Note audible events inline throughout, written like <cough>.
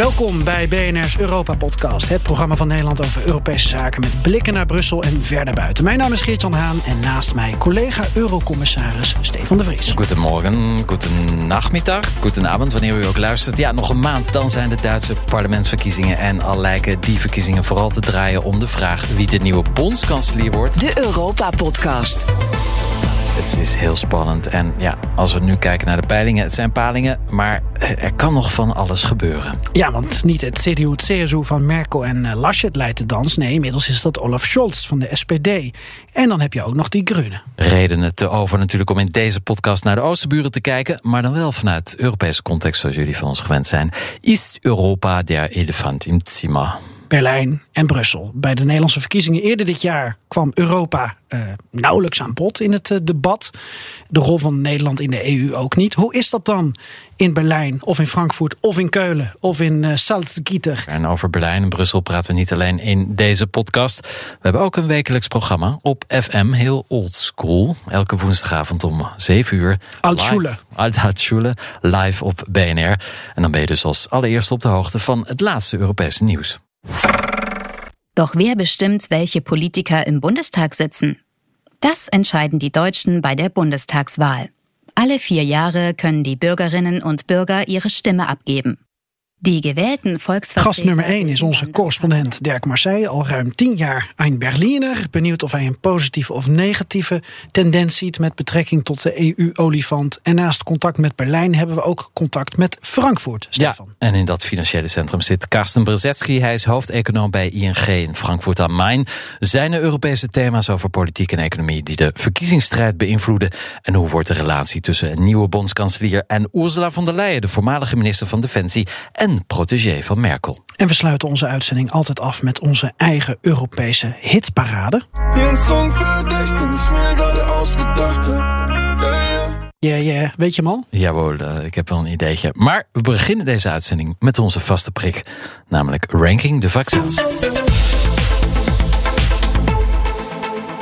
Welkom bij BNR's Europa-podcast, het programma van Nederland over Europese zaken met blikken naar Brussel en verder buiten. Mijn naam is Geert-Jan Haan en naast mij collega Eurocommissaris Stefan de Vries. Goedemorgen, goedenachmiddag, goedenavond, wanneer u ook luistert. Ja, nog een maand, dan zijn de Duitse parlementsverkiezingen en al lijken die verkiezingen vooral te draaien om de vraag wie de nieuwe bondskanselier wordt. De Europa-podcast. Het is heel spannend. En ja, als we nu kijken naar de peilingen, het zijn palingen, maar er kan nog van alles gebeuren. Ja, want niet het CDU, het CSU van Merkel en uh, Laschet leidt de dans. Nee, inmiddels is dat Olaf Scholz van de SPD. En dan heb je ook nog die Groenen. Redenen te over natuurlijk om in deze podcast naar de Oosterburen te kijken, maar dan wel vanuit Europese context zoals jullie van ons gewend zijn. Is Europa der Elefant im Zimmer? Berlijn en Brussel. Bij de Nederlandse verkiezingen eerder dit jaar kwam Europa uh, nauwelijks aan bod in het uh, debat. De rol van Nederland in de EU ook niet. Hoe is dat dan in Berlijn of in Frankfurt of in Keulen of in uh, Salzgitter? En over Berlijn en Brussel praten we niet alleen in deze podcast. We hebben ook een wekelijks programma op FM, heel old school. Elke woensdagavond om 7 uur. Altschule. Altschule, live op BNR. En dan ben je dus als allereerste op de hoogte van het laatste Europese nieuws. Doch wer bestimmt, welche Politiker im Bundestag sitzen? Das entscheiden die Deutschen bei der Bundestagswahl. Alle vier Jahre können die Bürgerinnen und Bürger ihre Stimme abgeben. Die gewählten Gast nummer 1 is onze correspondent Dirk Marseille, al ruim tien jaar een Berliner. Benieuwd of hij een positieve of negatieve tendens ziet met betrekking tot de EU-olifant. En naast contact met Berlijn hebben we ook contact met Frankfurt. Stefan. Ja, en in dat financiële centrum zit Karsten Brzezinski. Hij is hoofdeconoom bij ING in Frankfurt am Main. Zijn er Europese thema's over politiek en economie die de verkiezingsstrijd beïnvloeden? En hoe wordt de relatie tussen een nieuwe bondskanselier en Ursula von der Leyen, de voormalige minister van Defensie en protégé van Merkel. En we sluiten onze uitzending altijd af met onze eigen Europese hitparade. Ja, ja, weet je hem al? Jawel, uh, ik heb wel een ideetje. Maar we beginnen deze uitzending met onze vaste prik, namelijk Ranking de Vaccins.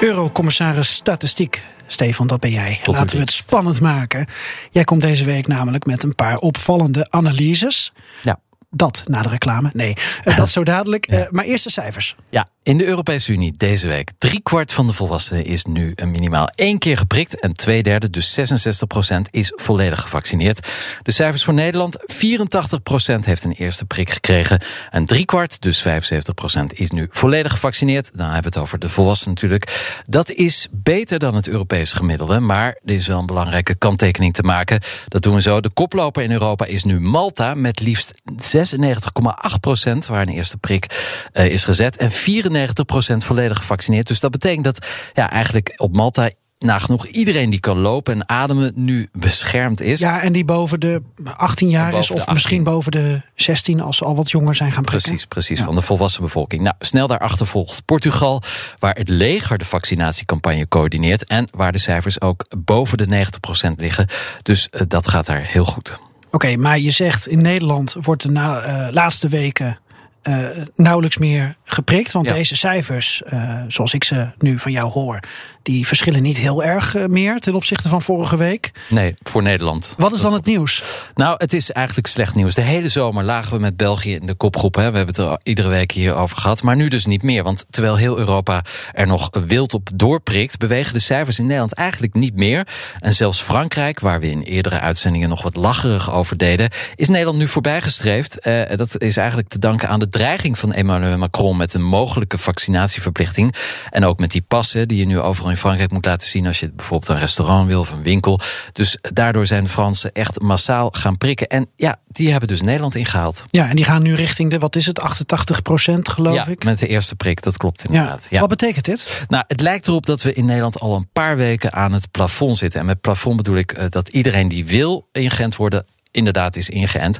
Eurocommissaris Statistiek Stefan, dat ben jij. Laten we het spannend maken. Jij komt deze week namelijk met een paar opvallende analyses. Ja. Dat na de reclame. Nee, uh, dat <laughs> zo dadelijk. Uh, maar eerst de cijfers. Ja, in de Europese Unie deze week. Drie kwart van de volwassenen is nu minimaal één keer geprikt. En twee derde, dus 66 procent, is volledig gevaccineerd. De cijfers voor Nederland. 84 procent heeft een eerste prik gekregen. En drie kwart, dus 75 procent, is nu volledig gevaccineerd. Dan hebben we het over de volwassenen natuurlijk. Dat is beter dan het Europese gemiddelde. Maar er is wel een belangrijke kanttekening te maken. Dat doen we zo. De koploper in Europa is nu Malta met liefst 96,8 procent, waar een eerste prik uh, is gezet. En 94 procent volledig gevaccineerd. Dus dat betekent dat ja, eigenlijk op Malta nagenoeg iedereen die kan lopen en ademen nu beschermd is. Ja, en die boven de 18 jaar is, of misschien boven de 16 als ze al wat jonger zijn gaan prikken. Precies, precies, ja. van de volwassen bevolking. Nou, snel daarachter volgt Portugal, waar het leger de vaccinatiecampagne coördineert en waar de cijfers ook boven de 90% liggen. Dus uh, dat gaat daar heel goed. Oké, okay, maar je zegt in Nederland wordt de na, uh, laatste weken uh, nauwelijks meer geprikt. Want ja. deze cijfers, uh, zoals ik ze nu van jou hoor, die verschillen niet heel erg uh, meer ten opzichte van vorige week. Nee, voor Nederland. Wat is dan het nieuws? Nou, het is eigenlijk slecht nieuws. De hele zomer lagen we met België in de kopgroep. Hè. We hebben het er iedere week hier over gehad. Maar nu dus niet meer. Want terwijl heel Europa er nog wild op doorprikt, bewegen de cijfers in Nederland eigenlijk niet meer. En zelfs Frankrijk, waar we in eerdere uitzendingen nog wat lacherig over deden, is Nederland nu voorbijgestreefd. Dat is eigenlijk te danken aan de dreiging van Emmanuel Macron met een mogelijke vaccinatieverplichting. En ook met die passen die je nu overal in Frankrijk moet laten zien als je bijvoorbeeld een restaurant wil of een winkel. Dus daardoor zijn Fransen echt massaal gaan prikken. En ja, die hebben dus Nederland ingehaald. Ja, en die gaan nu richting de, wat is het, 88 procent geloof ja, ik? met de eerste prik, dat klopt inderdaad. Ja. Ja. Wat betekent dit? Nou, het lijkt erop dat we in Nederland al een paar weken aan het plafond zitten. En met plafond bedoel ik uh, dat iedereen die wil ingeënt worden inderdaad is ingeënt.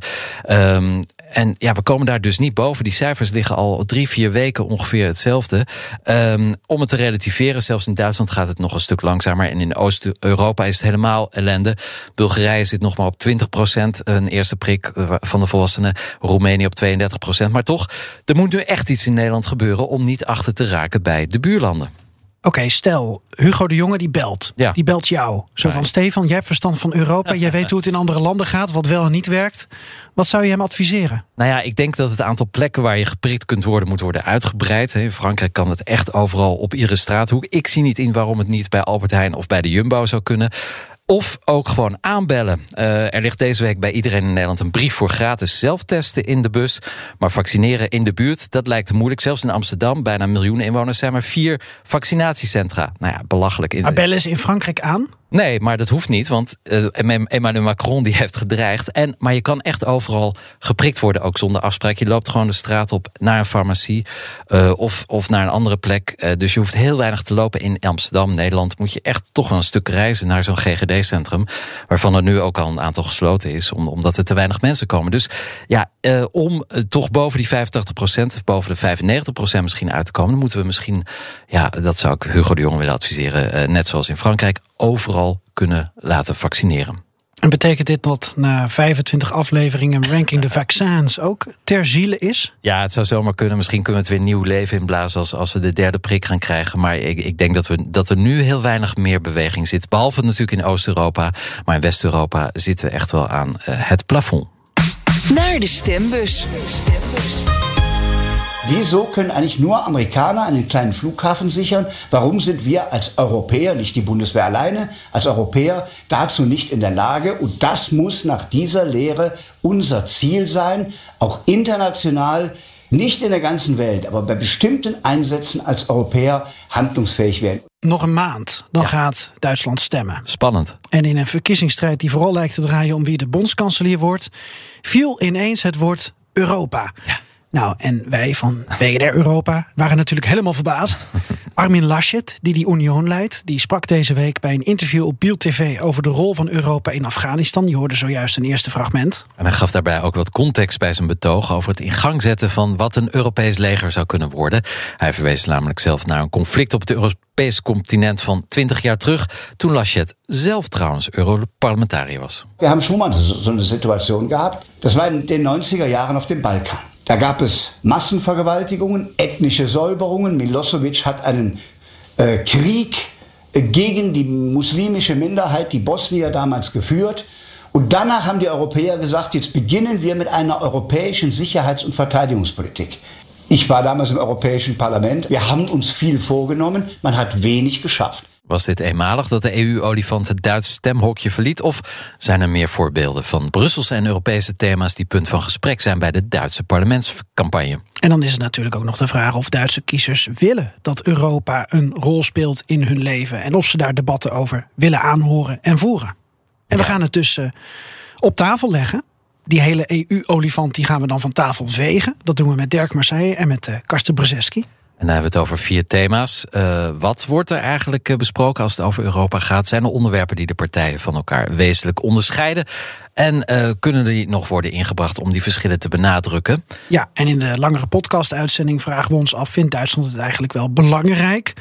Um, en ja, we komen daar dus niet boven. Die cijfers liggen al drie, vier weken ongeveer hetzelfde. Um, om het te relativeren, zelfs in Duitsland gaat het nog een stuk langzamer. En in Oost-Europa is het helemaal ellende. Bulgarije zit nog maar op 20 procent. Een eerste prik van de volwassenen. Roemenië op 32 procent. Maar toch, er moet nu echt iets in Nederland gebeuren... om niet achter te raken bij de buurlanden. Oké, stel, Hugo de Jonge die belt. Ja. Die belt jou. Zo van, Stefan, jij hebt verstand van Europa. jij weet hoe het in andere landen gaat, wat wel en niet werkt. Wat zou je hem adviseren? Nou ja, ik denk dat het aantal plekken waar je geprikt kunt worden, moet worden uitgebreid. In Frankrijk kan het echt overal op iedere straathoek. Ik zie niet in waarom het niet bij Albert Heijn of bij de Jumbo zou kunnen. Of ook gewoon aanbellen. Eh, er ligt deze week bij iedereen in Nederland een brief voor gratis zelftesten in de bus. Maar vaccineren in de buurt, dat lijkt moeilijk. Zelfs in Amsterdam, bijna een miljoen inwoners, zijn maar vier vaccinatiecentra. Nou ja, belachelijk. Maar bellen is in Frankrijk aan. Nee, maar dat hoeft niet, want eh, Emmanuel Macron die heeft gedreigd. En, maar je kan echt overal geprikt worden, ook zonder afspraak. Je loopt gewoon de straat op naar een farmacie eh, of, of naar een andere plek. Eh, dus je hoeft heel weinig te lopen in Amsterdam, Nederland. Moet je echt toch een stuk reizen naar zo'n GGD-centrum. Waarvan er nu ook al een aantal gesloten is, om, omdat er te weinig mensen komen. Dus ja, om toch boven die 85%, boven de 95% misschien uit te komen, dan moeten we misschien, ja, dat zou ik Hugo de Jonge willen adviseren, net zoals in Frankrijk, overal kunnen laten vaccineren. En betekent dit dat na 25 afleveringen Ranking the Vaccins ook ter ziele is? Ja, het zou zomaar kunnen. Misschien kunnen we het weer nieuw leven inblazen als, als we de derde prik gaan krijgen. Maar ik, ik denk dat, we, dat er nu heel weinig meer beweging zit. Behalve natuurlijk in Oost-Europa. Maar in West-Europa zitten we echt wel aan eh, het plafond. Naar de stembus. Wieso können eigentlich nur Amerikaner einen kleinen Flughafen sichern? Warum sind wir als Europäer, nicht die Bundeswehr alleine, als Europäer dazu nicht in der Lage? Und das muss nach dieser Lehre unser Ziel sein, auch international, nicht in der ganzen Welt, aber bei bestimmten Einsätzen als Europäer handlungsfähig werden. Nog een maand, dan gaat Duitsland stemmen. Spannend. En in een verkiezingsstrijd die vooral lijkt te draaien om wie de bondskanselier wordt, viel ineens het woord Europa. Nou, en wij van WDR Europa waren natuurlijk helemaal verbaasd. Armin Laschet, die die Union leidt, die sprak deze week bij een interview op Biel TV over de rol van Europa in Afghanistan. Je hoorde zojuist een eerste fragment. En hij gaf daarbij ook wat context bij zijn betoog over het in gang zetten van wat een Europees leger zou kunnen worden. Hij verwees namelijk zelf naar een conflict op het Europese continent van 20 jaar terug, toen Laschet zelf trouwens Europarlementariër was. Wir haben schon mal so so eine Situation gehabt. Das war in den 90er Jahren auf dem Balkan. Da gab es Massenvergewaltigungen, ethnische Säuberungen. Milosevic hat einen äh, Krieg äh, gegen die muslimische Minderheit, die Bosnier damals geführt. Und danach haben die Europäer gesagt, jetzt beginnen wir mit einer europäischen Sicherheits- und Verteidigungspolitik. Ich war damals im Europäischen Parlament. Wir haben uns viel vorgenommen. Man hat wenig geschafft. Was dit eenmalig dat de EU-olifant het Duitse stemhokje verliet? Of zijn er meer voorbeelden van Brusselse en Europese thema's die punt van gesprek zijn bij de Duitse parlementscampagne? En dan is het natuurlijk ook nog de vraag of Duitse kiezers willen dat Europa een rol speelt in hun leven. En of ze daar debatten over willen aanhoren en voeren. En we gaan het dus eh, op tafel leggen. Die hele EU-olifant die gaan we dan van tafel vegen. Dat doen we met Dirk Marseille en met eh, Karsten Brzeski. En dan hebben we het over vier thema's. Eh, wat wordt er eigenlijk eh, besproken als het over Europa gaat? Zijn er onderwerpen die de partijen van elkaar wezenlijk onderscheiden? En eh, kunnen die nog worden ingebracht om die verschillen te benadrukken? Ja, en in de langere podcast-uitzending vragen we ons af: vindt Duitsland het eigenlijk wel belangrijk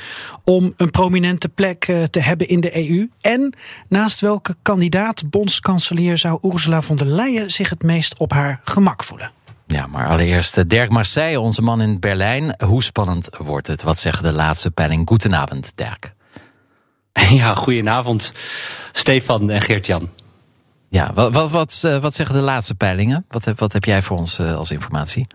om een prominente plek te hebben in de EU? En naast welke kandidaat bondskanselier zou Ursula von der Leyen zich het meest op haar gemak voelen? Ja, maar allereerst eh, Dirk Marseille, onze man in Berlijn. Hoe spannend wordt het? Wat zeggen de laatste peiling? Goedenavond, Dirk. <laughs> Ja, goedenavond, Stefan en Geert-Jan. Ja, wat, wat, wat, eh, wat zeggen de laatste peilingen? Wat heb, wat heb jij voor ons eh, als informatie?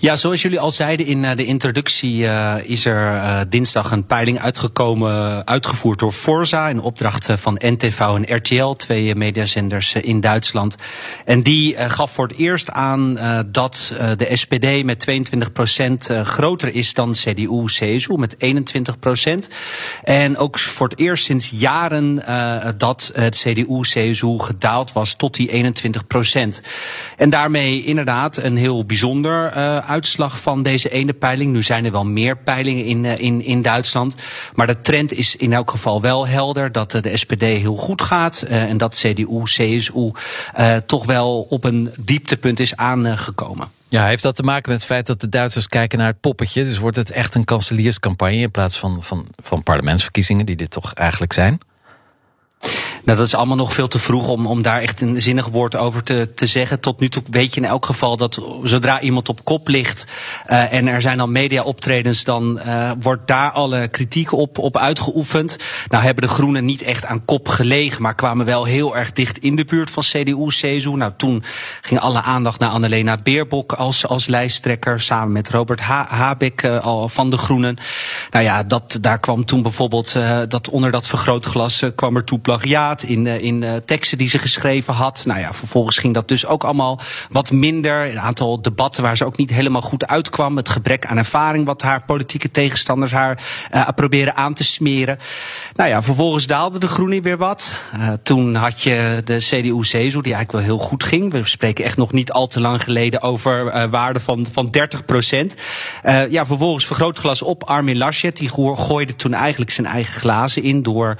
Ja, zoals jullie al zeiden in eh, de introductie eh, is er eh, dinsdag een peiling uitgekomen, uitgevoerd door Forza in opdracht van NTV en RTL, twee mediazenders in Duitsland. En die gaf voor het eerst aan dat de SPD met 22 procent eh, groter is dan CDU, CSU met 21 procent. En ook voor het eerst sinds jaren dat het CDU, CSU gedaald was tot die 21 procent. En daarmee inderdaad een heel bijzonder uh, uitslag van deze ene peiling. Nu zijn er wel meer peilingen in, uh, in, in Duitsland. Maar de trend is in elk geval wel helder dat uh, de SPD heel goed gaat. en dat CDU, CSU toch wel op een dieptepunt is aangekomen. Ja, heeft dat te maken met het feit dat de Duitsers kijken naar het poppetje? Dus wordt het echt een kanselierscampagne in plaats van, van, van parlementsverkiezingen, die dit toch eigenlijk zijn? Nou, dat is allemaal nog veel te vroeg om, om daar echt een zinnig woord over te, te zeggen. Tot nu toe weet je in elk geval dat zodra iemand op kop ligt uh, en er zijn dan media-optredens, dan uh, wordt daar alle kritiek op, op uitgeoefend. Nou hebben de Groenen niet echt aan kop gelegen, maar kwamen wel heel erg dicht in de buurt van CDU, CSU. Nou, toen ging alle aandacht naar Annalena Beerbok als, als lijsttrekker, samen met Robert ha Habeck al van de Groenen. Nou ja, dat, daar kwam toen bijvoorbeeld dat onder dat vergrootglas kwam er toe plagiaat in, in teksten die ze geschreven had. Nou ja, vervolgens ging dat dus ook allemaal wat minder. Een aantal debatten waar ze ook niet helemaal goed uitkwam. Het gebrek aan ervaring wat haar politieke tegenstanders haar uh, proberen aan te smeren. Nou ja, vervolgens daalde de Groene weer wat. Uh, toen had je de CDU-CSU, die eigenlijk wel heel goed ging. We spreken echt nog niet al te lang geleden over uh, waarde van, van 30 procent. ja, vervolgens vergrootglas op Armin Laschet. Die gooide toen eigenlijk zijn eigen glazen in door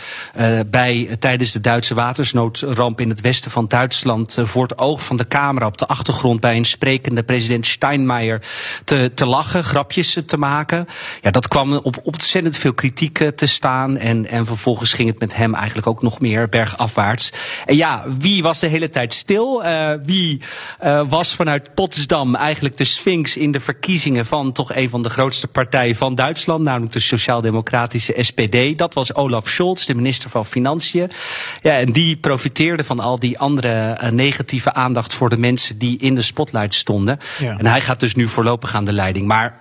bij, tijdens de Duitse watersnoodramp in het westen van Duitsland voor het oog van de camera op de achtergrond bij een sprekende president Steinmeier te, te lachen, grapjes te maken. Ja, dat kwam op ontzettend veel kritiek te staan. En, en vervolgens ging het met hem eigenlijk ook nog meer bergafwaarts. En ja, wie was de hele tijd stil? Uh, wie was vanuit Potsdam eigenlijk de sphinx in de verkiezingen van toch een van de grootste partijen van Duitsland, namelijk de Sociaal-Democratische SPD? Dat was Olaf Scholz, de minister van Financiën. Ja, en die profiteerde van al die andere uh, negatieve aandacht voor de mensen die in de spotlight stonden. Ja. En hij gaat dus nu voorlopig aan de leiding. Maar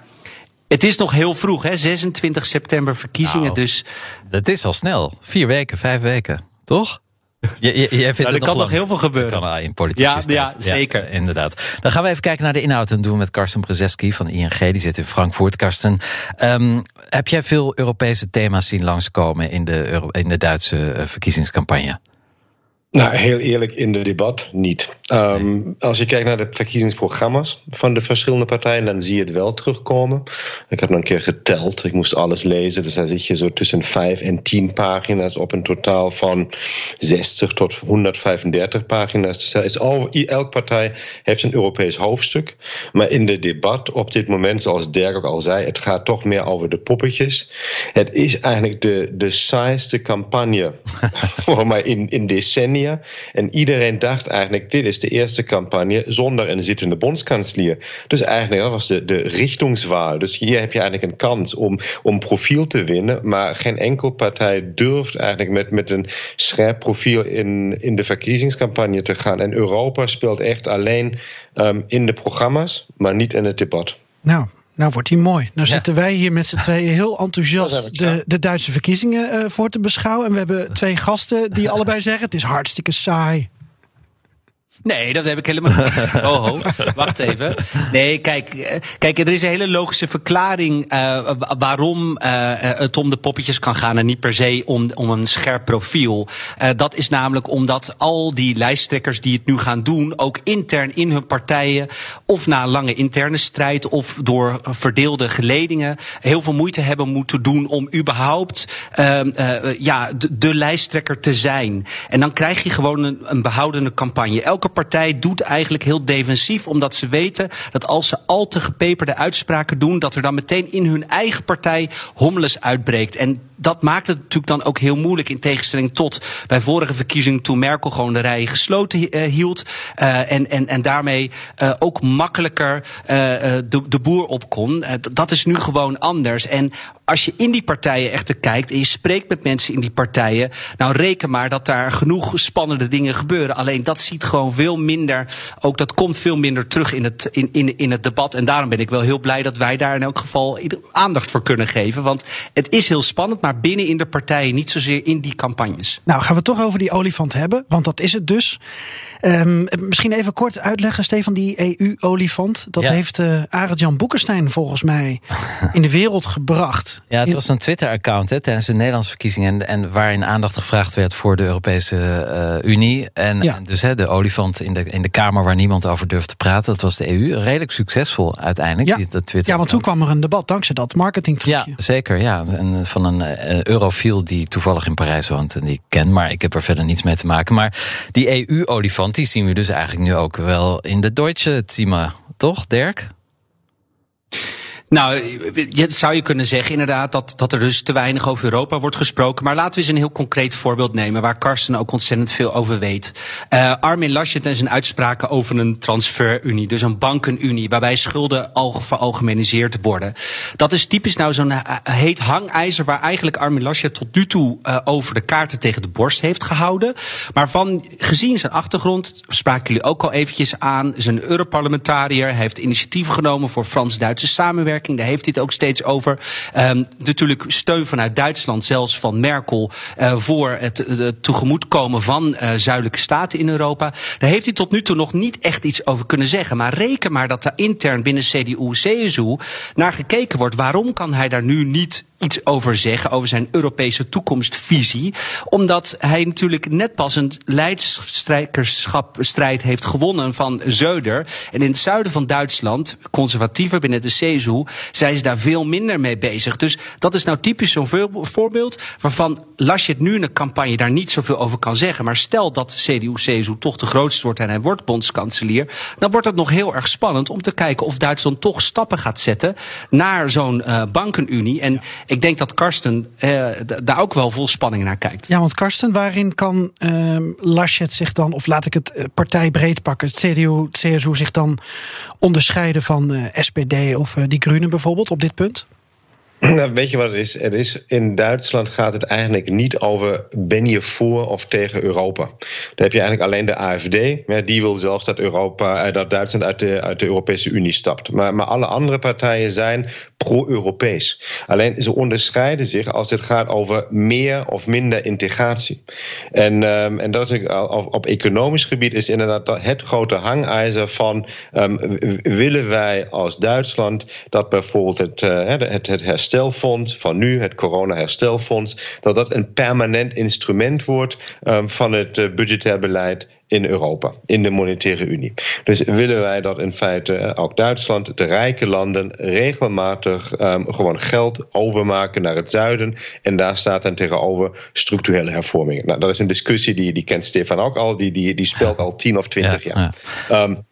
het is nog heel vroeg, hè? 26 september verkiezingen. Nou, dus. Dat is al snel. Vier weken, vijf weken, toch? <laughs> Je, je, je vindt nou, er kan nog heel veel gebeuren. Kan in politiek Ja, ja, zeker. inderdaad. Dan gaan we even kijken naar de inhoud en doen met Karsten Brzeski van ING. Die zit in Frankfurt. Karsten, um, heb jij veel Europese thema's zien langskomen in de, Euro in de Duitse uh, verkiezingscampagne? Nou, heel eerlijk, in de debat niet. Um, nee. Als je kijkt naar de verkiezingsprogramma's van de verschillende partijen, dan zie je het wel terugkomen. Ik heb nog een keer geteld, ik moest alles lezen. Dus dan zit je zo tussen vijf en tien pagina's op een totaal van 60 tot 135 pagina's. Dus is al, elke partij heeft een Europees hoofdstuk. Maar in de debat op dit moment, zoals Dirk ook al zei, het gaat toch meer over de poppetjes. Het is eigenlijk de, de saaiste campagne <laughs> voor mij in, in decennia. En iedereen dacht eigenlijk, dit is de eerste campagne zonder een zittende bondskanselier. Dus eigenlijk, dat was de, de richtingswaal. Dus hier heb je eigenlijk een kans om, om profiel te winnen. Maar geen enkel partij durft eigenlijk met, met een scherp profiel in, in de verkiezingscampagne te gaan. En Europa speelt echt alleen um, in de programma's, maar niet in het debat. Nou, nou wordt hij mooi. Nou zitten wij hier met z'n tweeën heel enthousiast de, de Duitse verkiezingen uh, voor te beschouwen. En we hebben twee gasten die allebei zeggen: het is hartstikke saai. Nee, dat heb ik helemaal niet. <laughs> Oh, ho, wacht even. Nee, kijk, kijk, er is een hele logische verklaring uh, waarom uh, het om de poppetjes kan gaan en niet per se om, om een scherp profiel. Uh, dat is namelijk omdat al die lijsttrekkers die het nu gaan doen, ook intern in hun partijen, of na een lange interne strijd of door verdeelde geledingen, heel veel moeite hebben moeten doen om überhaupt ja, de, de lijsttrekker te zijn. En dan krijg je gewoon een, een behoudende campagne. Elke partij doet eigenlijk heel defensief, omdat ze weten dat als ze al te gepeperde uitspraken doen, dat er dan meteen in hun eigen partij hommeles uitbreekt. En dat maakt het natuurlijk dan ook heel moeilijk in tegenstelling tot bij vorige verkiezingen toen Merkel gewoon de rij gesloten uh, hield uh, en, en, en daarmee uh, ook makkelijker de, de boer op kon. dat is nu gewoon anders. En als je in die partijen echter kijkt en je spreekt met mensen in die partijen, nou reken maar dat daar genoeg spannende dingen gebeuren. Alleen dat ziet gewoon veel minder, ook dat komt veel minder terug in het, in, in, in het debat. En daarom ben ik wel heel blij dat wij daar in elk geval aandacht voor kunnen geven. Want het is heel spannend, maar binnen in de partijen, niet zozeer in die campagnes. Nou, gaan we het toch over die olifant hebben, want dat is het dus. Um, misschien even kort uitleggen, Stefan, die EU-olifant. Dat ja. heeft uh, Arend-Jan Boekenstein volgens mij in de wereld gebracht. Ja, het was een Twitter-account tijdens de Nederlandse verkiezingen. En, en waarin aandacht gevraagd werd voor de Europese uh, Unie. En, ja. en dus hè, de olifant in de, in de Kamer waar niemand over durfde te praten. Dat was de EU. Redelijk succesvol uiteindelijk. Ja, die, dat Twitter ja want toen kwam er een debat dankzij dat marketingtrucje. Ja, zeker. Ja. En van een uh, eurofiel die toevallig in Parijs woont en die ik ken. Maar ik heb er verder niets mee te maken. Maar die EU-olifant, die zien we dus eigenlijk nu ook wel in de Deutsche Team. Toch, Dirk? Nou, zou je kunnen zeggen inderdaad dat, dat er dus te weinig over Europa wordt gesproken. Maar laten we eens een heel concreet voorbeeld nemen waar Karsten ook ontzettend veel over weet. Uh, Armin Laschet en zijn uitspraken over een transferunie, dus een bankenunie, waarbij schulden al veralgemeniseerd worden. Dat is typisch nou zo'n eh, heet hangijzer waar eigenlijk Armin Laschet tot nu toe uh, over de kaarten tegen de borst heeft gehouden. Maar van, gezien zijn achtergrond, spraken jullie ook al eventjes aan, zijn Europarlementariër, heeft initiatieven genomen voor Frans-Duitse samenwerking. Daar heeft hij het ook steeds over. Um, natuurlijk steun vanuit Duitsland, zelfs van Merkel, uh, voor het uh, tegemoetkomen van uh, zuidelijke staten in Europa. Daar heeft hij tot nu toe nog niet echt iets over kunnen zeggen. Maar reken maar dat er intern binnen CDU-CSU naar gekeken wordt. Waarom kan hij daar nu niet iets over zeggen, over zijn Europese toekomstvisie. Omdat hij natuurlijk net pas een leidsstrijkerschapstrijd heeft gewonnen van Zeuder. En in het zuiden van Duitsland, conservatiever binnen de CSU, zijn ze daar veel minder mee bezig. Dus dat is nou typisch zo'n voorbeeld waarvan Laschet nu in de campagne daar niet zoveel over kan zeggen. Maar stel dat CDU-CSU toch de grootste wordt en hij wordt bondskanselier, dan wordt het nog heel erg spannend om te kijken of Duitsland toch stappen gaat zetten naar zo'n uh, bankenunie. En ik denk dat Karsten uh, daar ook wel vol spanning naar kijkt. Ja, want Karsten, waarin kan uh, Laschet zich dan, of laat ik het uh, partijbreed pakken, het CDU, het CSU zich dan onderscheiden van uh, SPD of die Groenen bijvoorbeeld op dit punt? Nou, weet je wat het is? Het is? In Duitsland gaat het eigenlijk niet over ben je voor of tegen Europa. Dan heb je eigenlijk alleen de AFD. Ja, die wil zelfs dat, Europa, dat Duitsland uit de, uit de Europese Unie stapt. Maar, maar alle andere partijen zijn pro-Europees. Alleen ze onderscheiden zich als het gaat over meer of minder integratie. En, um, en dat is op, op economisch gebied is inderdaad het grote hangijzer van um, willen wij als Duitsland dat bijvoorbeeld het, uh, het, het herstelfonds van nu, het corona-herstelfonds, dat dat een permanent instrument wordt um, van het uh, budgetair beleid in Europa, in de monetaire unie. Dus willen wij dat in feite ook Duitsland, de rijke landen, regelmatig um, gewoon geld overmaken naar het zuiden. En daar staat dan tegenover structurele hervormingen. Nou, dat is een discussie die, die kent Stefan ook al, die, die, die speelt al tien of twintig ja, jaar. Ja. Um,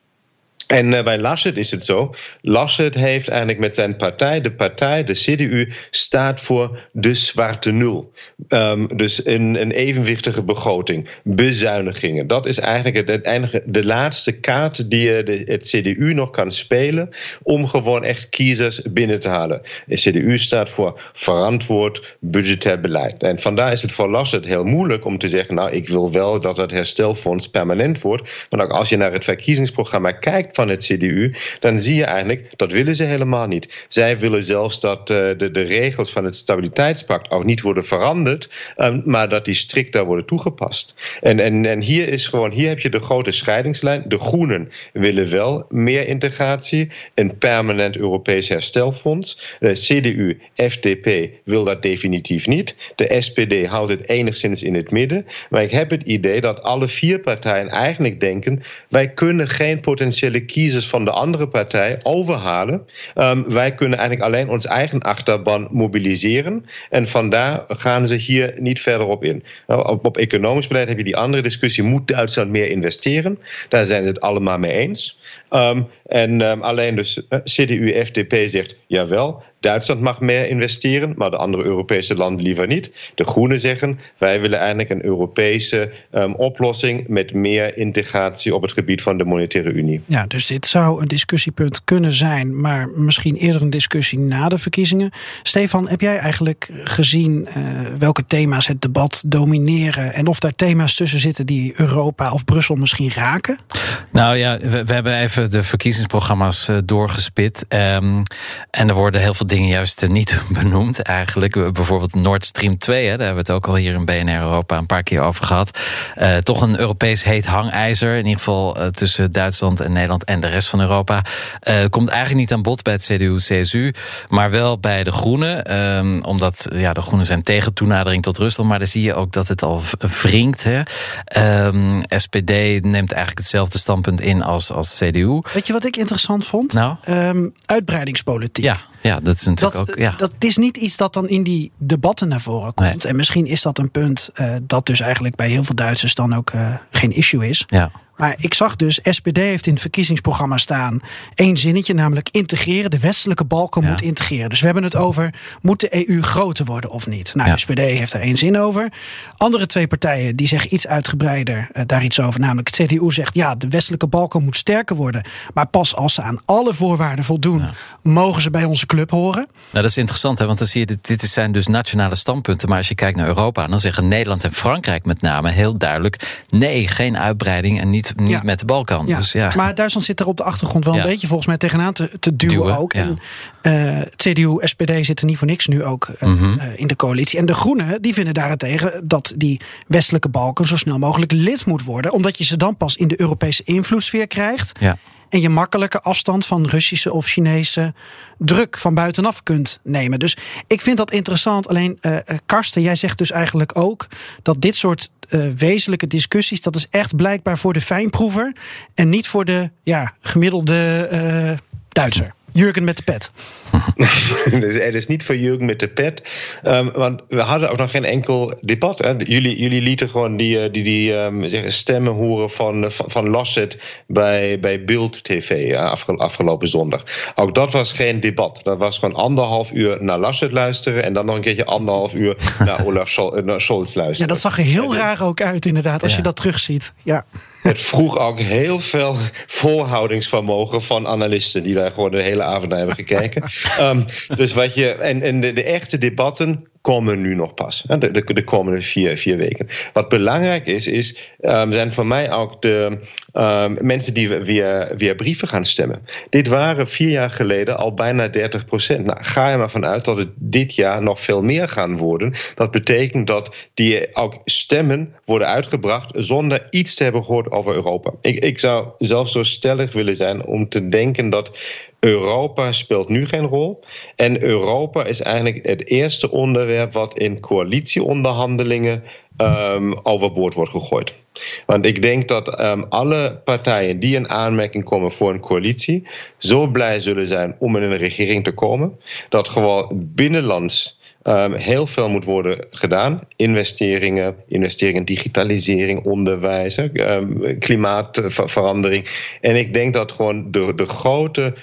en uh, bij Laschet is het zo. Laschet heeft eigenlijk met zijn partij, de partij, de CDU, staat voor de zwarte nul. Um, dus een, een, evenwichtige begroting, bezuinigingen. Dat is eigenlijk het, het de laatste kaart die de, het CDU nog kan spelen om gewoon echt kiezers binnen te halen. De CDU staat voor verantwoord budgetair beleid. En vandaar is het voor Laschet heel moeilijk om te zeggen, nou, ik wil wel dat het herstelfonds permanent wordt. Want ook als je naar het verkiezingsprogramma kijkt van het CDU, dan zie je eigenlijk dat willen ze helemaal niet. Zij willen zelfs dat uh, de, de regels van het stabiliteitspact ook niet worden veranderd, um, maar dat die strikt daar worden toegepast. En, en, en hier is gewoon, hier heb je de grote scheidingslijn. De Groenen willen wel meer integratie, een permanent Europees herstelfonds. De CDU, FDP wil dat definitief niet. De SPD houdt het enigszins in het midden. Maar ik heb het idee dat alle vier partijen eigenlijk denken: wij kunnen geen potentiële kiezers van de andere partij overhalen. Um, wij kunnen eigenlijk alleen ons eigen achterban mobiliseren. En vandaar gaan ze hier niet verder op in. Nou, op, op, economisch beleid heb je die andere discussie: moet Duitsland meer investeren? Daar zijn ze het allemaal mee eens. Um, en um, alleen dus uh, CDU, FDP zegt jawel, Duitsland mag meer investeren, maar de andere Europese landen liever niet. De Groenen zeggen wij willen eigenlijk een Europese um, oplossing met meer integratie op het gebied van de monetaire unie. Ja, dus dit zou een discussiepunt kunnen zijn, maar misschien eerder een discussie na de verkiezingen. Stefan, heb jij eigenlijk gezien uh, welke thema's het debat domineren en of daar thema's tussen zitten die Europa of Brussel misschien raken? Nou ja, we, we hebben even de verkiezingsprogramma's uh, doorgespit. Um, en er worden heel veel dingen juist niet <laughs> benoemd eigenlijk. Bijvoorbeeld Nord Stream 2, hè, daar hebben we het ook al hier in BNR Europa een paar keer over gehad. Uh, toch een Europees heet hangijzer, in ieder geval uh, tussen Duitsland en Nederland en de rest van Europa. Uh, komt eigenlijk niet aan bod bij het CDU-CSU, maar wel bij de Groenen. Um, omdat ja, de Groenen zijn tegen toenadering tot Rusland, maar dan zie je ook dat het al wringt. Hè. Um, SPD neemt eigenlijk hetzelfde standpunt in als, als CDU. Weet je wat ik interessant vond? Nou? Um, uitbreidingspolitiek. Ja. Ja, dat is natuurlijk dat, ook. Ja. Dat is niet iets dat dan in die debatten naar voren komt. Nee. En misschien is dat een punt uh, dat dus eigenlijk bij heel veel Duitsers dan ook uh, geen issue is. Ja. Maar ik zag dus, SPD heeft in het verkiezingsprogramma staan één zinnetje, namelijk integreren. De westelijke Balkan Ja. moet integreren. Dus we hebben het over, moet de EU groter worden of niet? Nou, Ja. de SPD heeft er één zin over. Andere twee partijen die zeggen iets uitgebreider eh, daar iets over. Namelijk het CDU zegt, ja, de westelijke Balkan moet sterker worden. Maar pas als ze aan alle voorwaarden voldoen, mogen ze bij onze club horen. Nou, dat is interessant, hè, want dan zie je, dit zijn dus nationale standpunten. Maar als je kijkt naar Europa, dan zeggen Nederland en Frankrijk met name heel duidelijk: nee, geen uitbreiding en niet, niet Ja. met de Balkan. Ja. Dus ja. Maar Duitsland zit er op de achtergrond wel een beetje volgens mij tegenaan te, te duwen, Duwen, ook. En, eh, het CDU, SPD zitten niet voor niks nu ook eh, Mhm. eh, in de coalitie. En de Groenen die vinden daarentegen dat die westelijke Balkan zo snel mogelijk lid moet worden. Omdat je ze dan pas in de Europese invloedssfeer krijgt. Ja. En je makkelijke afstand van Russische of Chinese druk van buitenaf kunt nemen. Dus ik vind dat interessant. Alleen, eh, Karsten, jij zegt dus eigenlijk ook dat dit soort eh, wezenlijke discussies, dat is echt blijkbaar voor de fijnproever en niet voor de ja, gemiddelde eh, Duitser. Jurgen met de pet. <laughs> dus het is niet voor Jurgen met de pet. Ehm, want we hadden ook nog geen enkel debat. Hè. Jullie, jullie lieten gewoon die, eh, die, die ehm, stemmen horen van, eh, van, van Lasset bij, bij Bild TV ja, afge- afgelopen zondag. Ook dat was geen debat. Dat was gewoon anderhalf uur naar Lasset luisteren en dan nog een keertje anderhalf uur naar <laughs> Olaf eh, Scholz Ja, luisteren. dat zag er heel raar ook uit, inderdaad, als Ja. je dat terugziet. Ja. Het vroeg ook heel veel volhoudingsvermogen van analisten die daar gewoon de hele avond naar hebben gekeken. <laughs> Ehm, dus wat je, en, en de, de echte debatten komen nu nog pas. De, de, de komende vier, vier weken. Wat belangrijk is, is ehm, zijn voor mij ook de ehm, mensen die via, via brieven gaan stemmen. Dit waren vier jaar geleden al bijna 30 procent. Nou, ga er maar vanuit dat het dit jaar nog veel meer gaan worden. Dat betekent dat die ook stemmen worden uitgebracht zonder iets te hebben gehoord over Europa. Ik, ik zou zelfs zo stellig willen zijn om te denken dat Europa speelt nu geen rol. En Europa is eigenlijk het eerste onderwerp wat in coalitieonderhandelingen um, overboord wordt gegooid. Want ik denk dat um, alle partijen die in aanmerking komen voor een coalitie zo blij zullen zijn om in een regering te komen, dat gewoon binnenlands Um, heel veel moet worden gedaan. Investeringen, investeringen in digitalisering, onderwijs, klimaatverandering. En ik denk dat gewoon de, de grote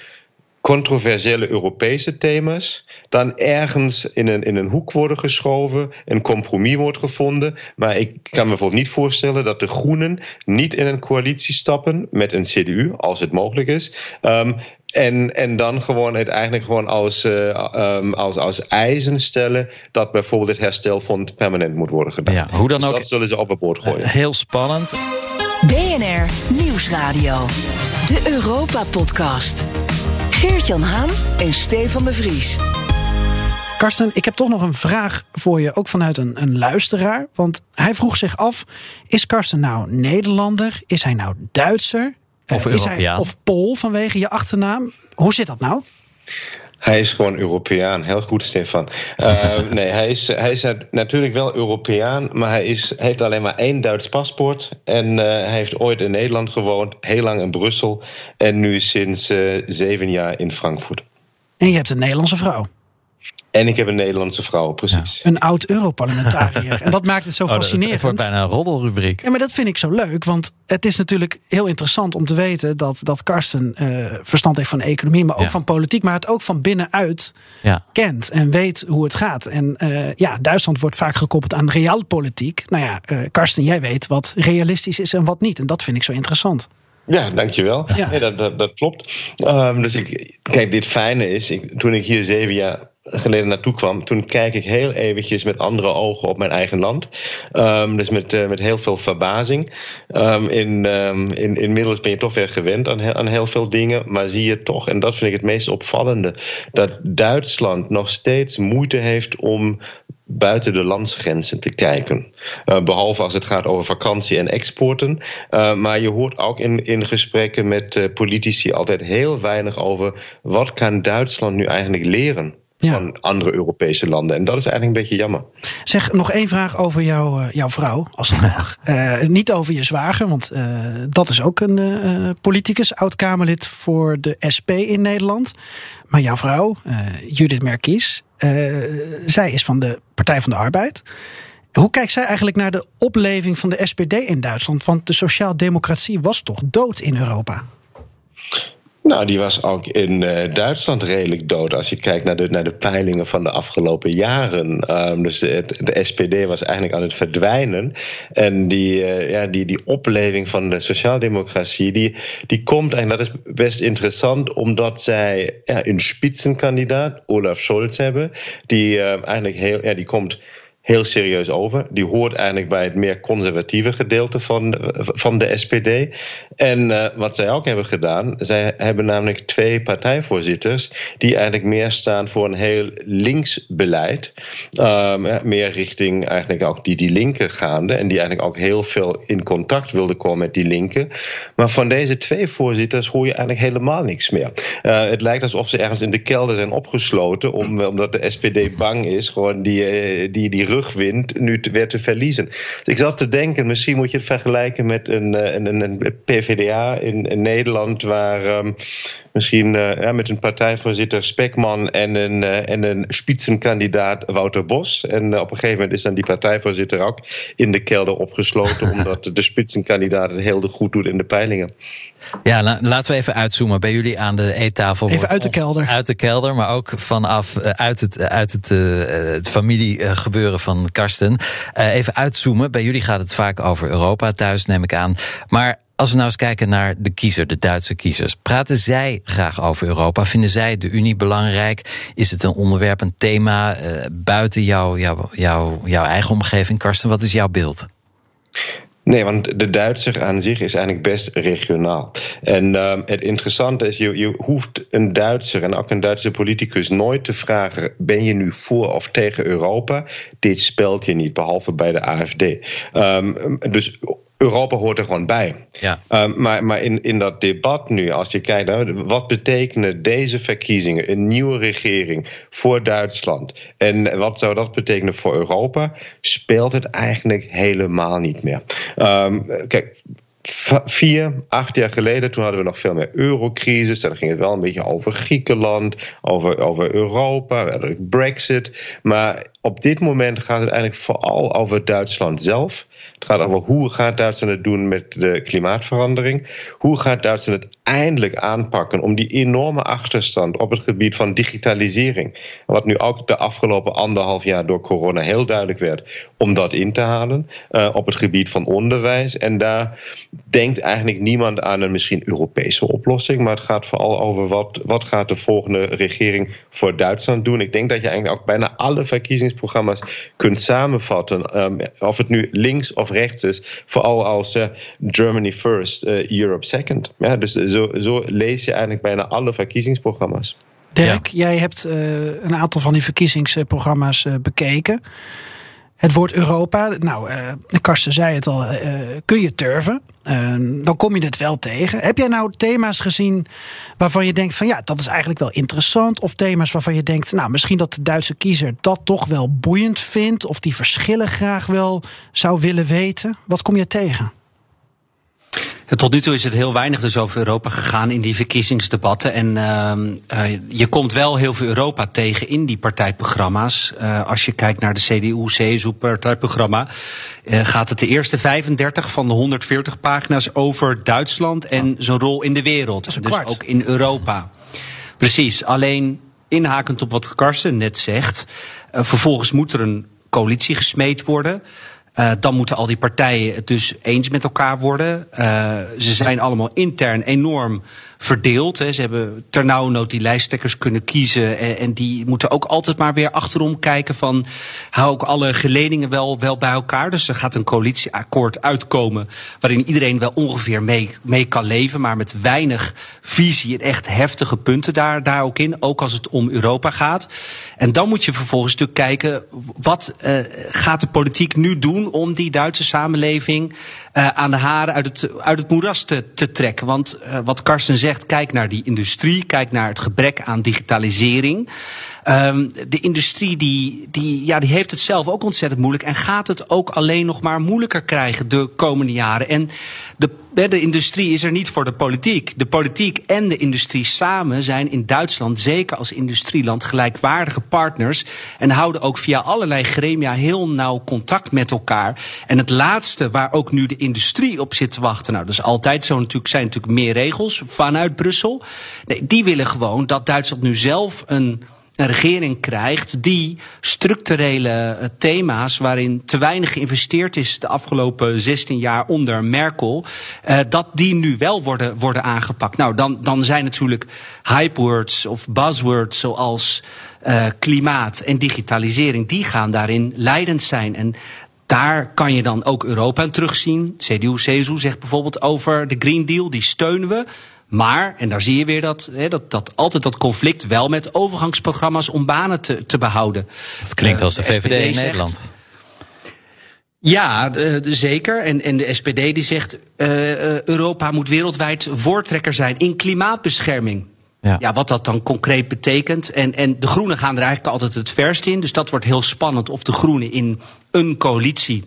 controversiële Europese thema's dan ergens in een, in een hoek worden geschoven, een compromis wordt gevonden. Maar ik kan me bijvoorbeeld niet voorstellen dat de Groenen niet in een coalitie stappen met een CDU, als het mogelijk is. Um, en, en dan gewoon het eigenlijk gewoon als, uh, um, als, als eisen stellen dat bijvoorbeeld het herstelfonds permanent moet worden gedaan. Ja, hoe dan dus ook. dat zullen ze overboord gooien. Uh, heel spannend. BNR Nieuwsradio. De Europa-podcast. Geert-Jan Haan en Stefan de Vries. Karsten, ik heb toch nog een vraag voor je, ook vanuit een, een luisteraar. Want hij vroeg zich af: is Karsten nou Nederlander? Is hij nou Duitser? Of uh, is hij, Of Pool vanwege je achternaam? Hoe zit dat nou? Hij is gewoon Europeaan. Heel goed, Stefan. Uh, <laughs> nee, hij is, hij is natuurlijk wel Europeaan, maar hij is, heeft alleen maar één Duits paspoort. En uh, hij heeft ooit in Nederland gewoond, heel lang in Brussel. En nu sinds uh, zeven jaar in Frankfurt. En je hebt een Nederlandse vrouw. En ik heb een Nederlandse vrouw, precies. Ja. Een oud Europarlementariër. en dat maakt het zo <laughs> oh, fascinerend. Het wordt bijna een roddelrubriek. Ja, maar dat vind ik zo leuk. Want het is natuurlijk heel interessant om te weten dat, dat Karsten uh, verstand heeft van economie, maar ook ja. van politiek, maar het ook van binnenuit ja. kent en weet hoe het gaat. En uh, ja, Duitsland wordt vaak gekoppeld aan realpolitiek. Nou ja, uh, Karsten, jij weet wat realistisch is en wat niet. En dat vind ik zo interessant. Ja, dankjewel. Ja. Nee, dat, dat, dat klopt. Um, dus ik, kijk, dit fijne is, ik, toen ik hier zeven jaar geleden naartoe kwam, toen kijk ik heel eventjes met andere ogen op mijn eigen land. Um, dus met, uh, met heel veel verbazing. Um, in, um, in, inmiddels ben je toch weer gewend aan, aan heel veel dingen, maar zie je toch, en dat vind ik het meest opvallende, dat Duitsland nog steeds moeite heeft om buiten de landsgrenzen te kijken. Uh, behalve als het gaat over vakantie en exporten. Uh, maar je hoort ook in, in gesprekken met politici altijd heel weinig over wat kan Duitsland nu eigenlijk leren. Ja. Van andere Europese landen. En dat is eigenlijk een beetje jammer. Zeg nog één vraag over jou, uh, jouw vrouw, als <laughs> mag. Uh, niet over je zwager, want uh, dat is ook een uh, politicus, oud-Kamerlid voor de SP in Nederland. Maar jouw vrouw, Judith Merkies, zij is van de Partij van de Arbeid. Hoe kijkt zij eigenlijk naar de opleving van de SPD in Duitsland? Want de sociaaldemocratie was toch dood in Europa? Nou, die was ook in uh, Duitsland redelijk dood. Als je kijkt naar de, naar de peilingen van de afgelopen jaren. Um, dus de, de, SPD was eigenlijk aan het verdwijnen. En die, uh, ja, die, die opleving van de sociaaldemocratie, die, die komt, en dat is best interessant, omdat zij ja, een spitsenkandidaat, Olaf Scholz, hebben. Die uh, eigenlijk heel, ja, die komt heel serieus over. Die hoort eigenlijk bij het meer conservatieve gedeelte van, van de SPD. En uh, wat zij ook hebben gedaan, zij hebben namelijk twee partijvoorzitters die eigenlijk meer staan voor een heel links beleid. Um, meer richting eigenlijk ook die, die linker gaande. En die eigenlijk ook heel veel in contact wilden komen met die linker. Maar van deze twee voorzitters hoor je eigenlijk helemaal niks meer. Uh, het lijkt alsof ze ergens in de kelder zijn opgesloten, om, omdat de SPD bang is, gewoon die, die, die rugwind nu te, weer te verliezen. Dus ik zat te denken, misschien moet je het vergelijken met een, een, een PVDA in, in Nederland, waar um, misschien uh, ja, met een partijvoorzitter Spekman en een, uh, en een spitsenkandidaat Wouter Bos. En uh, op een gegeven moment is dan die partijvoorzitter ook in de kelder opgesloten, <laughs> omdat de spitsenkandidaat het heel goed doet in de peilingen. Ja, la laten we even uitzoomen. Bij jullie aan de eettafel. Even uit de kelder. Uit de kelder, maar ook vanaf uit het, uit het, het familiegebeuren van Karsten. even uitzoomen. Bij jullie gaat het vaak over Europa thuis, neem ik aan. Maar als we nou eens kijken naar de kiezer, de Duitse kiezers. Praten zij graag over Europa? Vinden zij de Unie belangrijk? Is het een onderwerp, een thema uh, buiten jouw jou, jou, jouw eigen omgeving? Karsten, wat is jouw beeld? Nee, want de Duitser aan zich is eigenlijk best regionaal. En uh, het interessante is, je, je hoeft een Duitser en ook een Duitse politicus nooit te vragen: ben je nu voor of tegen Europa? Dit speelt je niet, behalve bij de AFD. Um, dus Europa hoort er gewoon bij. Ja. Um, maar maar in, in dat debat nu, als je kijkt, nou, wat betekenen deze verkiezingen, een nieuwe regering voor Duitsland en wat zou dat betekenen voor Europa, speelt het eigenlijk helemaal niet meer. Um, kijk, vier, acht jaar geleden, toen hadden we nog veel meer eurocrisis. Dan ging het wel een beetje over Griekenland, over, over Europa, Brexit. Maar op dit moment gaat het eigenlijk vooral over Duitsland zelf. Het gaat over hoe gaat Duitsland het doen met de klimaatverandering. Hoe gaat Duitsland het eindelijk aanpakken om die enorme achterstand op het gebied van digitalisering. Wat nu ook de afgelopen anderhalf jaar door corona heel duidelijk werd, om dat in te halen. Uh, op het gebied van onderwijs. En daar denkt eigenlijk niemand aan een misschien Europese oplossing. Maar het gaat vooral over wat, wat gaat de volgende regering voor Duitsland doen. Ik denk dat je eigenlijk ook bijna alle verkiezingsprogramma's kunt samenvatten. Um, of het nu links of rechts is. Vooral als uh, Germany first, uh, Europe second. Ja, dus zo, zo lees je eigenlijk bijna alle verkiezingsprogramma's. Dirk, ja. jij hebt uh, een aantal van die verkiezingsprogramma's uh, bekeken. Het woord Europa, nou, uh, Karsten zei het al, kun je turven. dan kom je het wel tegen. Heb jij nou thema's gezien waarvan je denkt van ja, dat is eigenlijk wel interessant? Of thema's waarvan je denkt, nou, misschien dat de Duitse kiezer dat toch wel boeiend vindt? Of die verschillen graag wel zou willen weten? Wat kom je tegen? Tot nu toe is het heel weinig dus over Europa gegaan in die verkiezingsdebatten. En uh, je komt wel heel veel Europa tegen in die partijprogramma's. Uh, als je kijkt naar de CDU-CSU-partijprogramma, uh, gaat het de eerste 35 van de 140 pagina's over Duitsland en zijn rol in de wereld. dus kwart. ook in Europa. Precies, alleen inhakend op wat Karsten net zegt. vervolgens moet er een coalitie gesmeed worden. Uh, dan moeten al die partijen het dus eens met elkaar worden. Uh, ze zijn allemaal intern enorm verdeeld. Ze hebben ternauwernood die lijsttrekkers kunnen kiezen. En, die moeten ook altijd maar weer achterom kijken van... hou ik alle geledingen wel, wel bij elkaar? Dus er gaat een coalitieakkoord uitkomen... waarin iedereen wel ongeveer mee, mee kan leven... maar met weinig visie en echt heftige punten daar, daar ook in. Ook als het om Europa gaat. En dan moet je vervolgens natuurlijk kijken... wat uh, gaat de politiek nu doen om die Duitse samenleving uh, aan de haren uit het, uit het moeras te, te trekken. Want uh, wat Karsten zegt, kijk naar die industrie, kijk naar het gebrek aan digitalisering. Um, de industrie die, die, ja, die heeft het zelf ook ontzettend moeilijk en gaat het ook alleen nog maar moeilijker krijgen de komende jaren. En de, de industrie is er niet voor de politiek. De politiek en de industrie samen zijn in Duitsland, zeker als industrieland, gelijkwaardige partners. En houden ook via allerlei gremia heel nauw contact met elkaar. En het laatste waar ook nu de industrie op zit te wachten. Nou, dat is altijd zo natuurlijk, zijn natuurlijk meer regels vanuit Brussel. Nee, die willen gewoon dat Duitsland nu zelf een een regering krijgt die structurele eh, thema's waarin te weinig geïnvesteerd is de afgelopen 16 jaar onder Merkel, uh, dat die nu wel worden, worden aangepakt. Nou, dan, dan zijn natuurlijk hypewords of buzzwords zoals uh, klimaat en digitalisering, die gaan daarin leidend zijn. En daar kan je dan ook Europa in terugzien. CDU-CSU zegt bijvoorbeeld over de Green Deal, die steunen we. Maar, en daar zie je weer dat, hè, dat, dat altijd dat conflict wel met overgangsprogramma's om banen te, te behouden. Het klinkt als de, de VVD in Nederland. Ja, uh, zeker. En, en de SPD die zegt uh, Europa moet wereldwijd voortrekker zijn in klimaatbescherming. Ja. ja, wat dat dan concreet betekent. En, en de Groenen gaan er eigenlijk altijd het verst in. Dus dat wordt heel spannend of de Groenen in een coalitie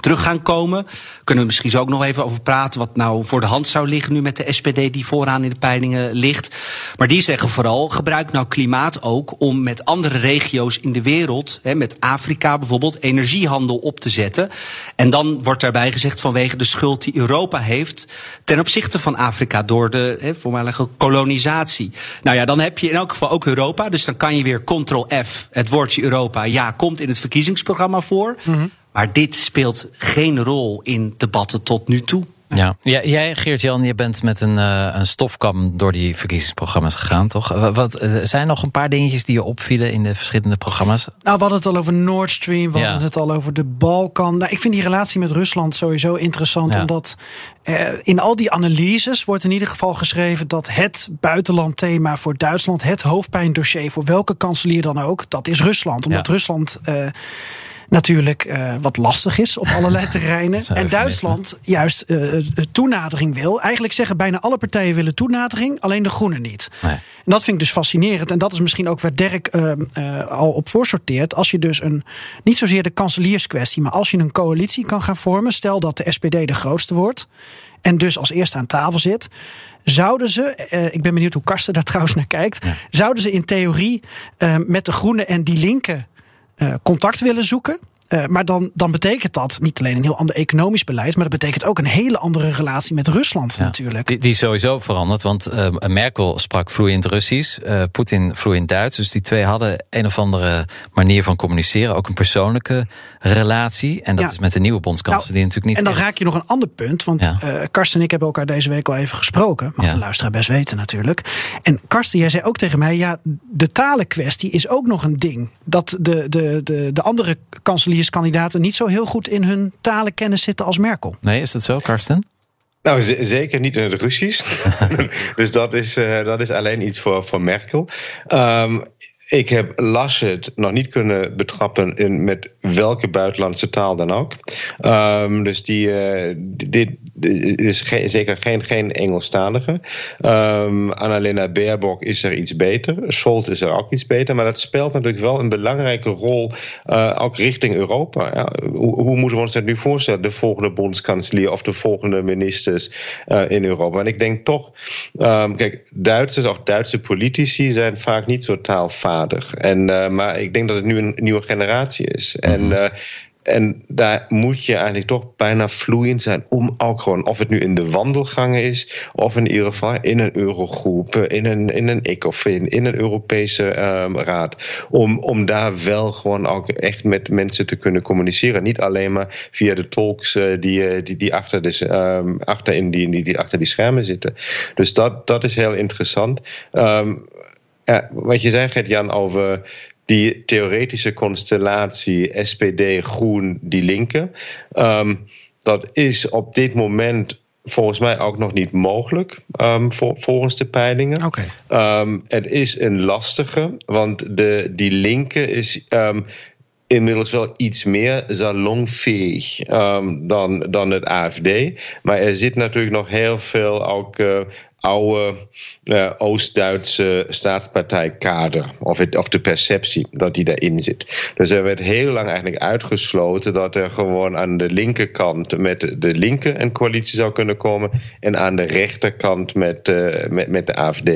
terug gaan komen. Kunnen we misschien zo ook nog even over praten wat nou voor de hand zou liggen nu met de SPD die vooraan in de peilingen ligt. Maar die zeggen vooral gebruik nou klimaat ook om met andere regio's in de wereld, hè, met Afrika bijvoorbeeld, energiehandel op te zetten. En dan wordt daarbij gezegd vanwege de schuld die Europa heeft ten opzichte van Afrika door de hè, voormalige kolonisatie. Nou ja, dan heb je in elk geval ook Europa. Dus dan kan je weer Ctrl-F, het woordje Europa, ja, komt in het verkiezingsprogramma voor. Mm maar dit speelt geen rol in debatten tot nu toe. Ja, jij Geert-Jan, je bent met een, uh, een stofkam door die verkiezingsprogramma's gegaan, toch? Wat, eh, zijn er nog een paar dingetjes die je opvielen in de verschillende programma's? Nou, we hadden het al over Nord Stream, we hadden het al over de Balkan. Nou, ik vind die relatie met Rusland sowieso interessant, omdat uh, in al die analyses wordt in ieder geval geschreven dat het buitenlandthema voor Duitsland, het hoofdpijndossier voor welke kanselier dan ook, dat is Rusland. Omdat Rusland natuurlijk uh, wat lastig is op allerlei <laughs> terreinen. en Duitsland juist uh, toenadering wil. Eigenlijk zeggen bijna alle partijen willen toenadering, alleen de Groenen niet. Nee. En dat vind ik dus fascinerend. En dat is misschien ook waar Dirk uh, al op voorsorteert. Als je dus een, niet zozeer de kanselierskwestie, maar als je een coalitie kan gaan vormen. Stel dat de SPD de grootste wordt. En dus als eerste aan tafel zit. Zouden ze, uh, ik ben benieuwd hoe Karsten daar <laughs> trouwens naar kijkt. Ja. Zouden ze in theorie uh, met de Groenen en die linken contact willen zoeken. Uh, maar dan, dan betekent dat niet alleen een heel ander economisch beleid, maar dat betekent ook een hele andere relatie met Rusland ja, natuurlijk. Die, die sowieso veranderd, want uh, Merkel sprak vloeiend Russisch, uh, Poetin vloeiend Duits. Dus die twee hadden een of andere manier van communiceren, ook een persoonlijke relatie. En dat ja. is met de nieuwe bondskanselier nou, natuurlijk niet. En dan echt. raak je nog een ander punt, want ja. Karsten en ik hebben elkaar deze week al even gesproken. Mag de luisteraar best weten natuurlijk. En Karsten, jij zei ook tegen mij, ja, de talenkwestie is ook nog een ding. Dat de, de, de, de andere kanselier kandidaten niet zo heel goed in hun talenkennis zitten als Merkel. Nee, is dat zo, Karsten? Nou, zeker niet in het Russisch. <laughs> dus dat is, uh, dat is alleen iets voor, voor Merkel. Um, ik heb Laschet nog niet kunnen betrappen in met welke buitenlandse taal dan ook. Um, dus die, uh, dit is ge zeker geen, geen Engelstalige. Um, Annalena Baerbock is er iets beter. Scholz is er ook iets beter. Maar dat speelt natuurlijk wel een belangrijke rol uh, ook richting Europa. Ja, hoe, hoe, moeten we ons dat nu voorstellen? De volgende bondskanselier of de volgende ministers uh, in Europa. En ik denk toch, um, kijk, Duitsers of Duitse politici zijn vaak niet zo taalvaardig. En, uh, maar ik denk dat het nu een nieuwe generatie is. En uh, en daar moet je eigenlijk toch bijna vloeiend zijn om ook gewoon, of het nu in de wandelgangen is, of in ieder geval in een eurogroep, in een, in een ECOFIN, in een Europese um, raad, om, om daar wel gewoon ook echt met mensen te kunnen communiceren. Niet alleen maar via de talks uh, die, die, die, achter, de, um, achter, in die, die, achter die schermen zitten. Dus dat, dat is heel interessant. Um, ja, wat je zei, Gert-Jan, over die theoretische constellatie SPD, Groen, die linken. Um, dat is op dit moment volgens mij ook nog niet mogelijk, um, voor, volgens de peilingen. Okay. Um, het is een lastige, want de, die linker is inmiddels wel iets meer salonfähig um, dan, dan het AFD. Maar er zit natuurlijk nog heel veel ook uh, oude uh, Oost-Duitse staatspartijkader. Of, of de perceptie dat die daarin zit. Dus er werd heel lang eigenlijk uitgesloten dat er gewoon aan de linkerkant met de linker een coalitie zou kunnen komen. En aan de rechterkant met, uh, met, met de AFD.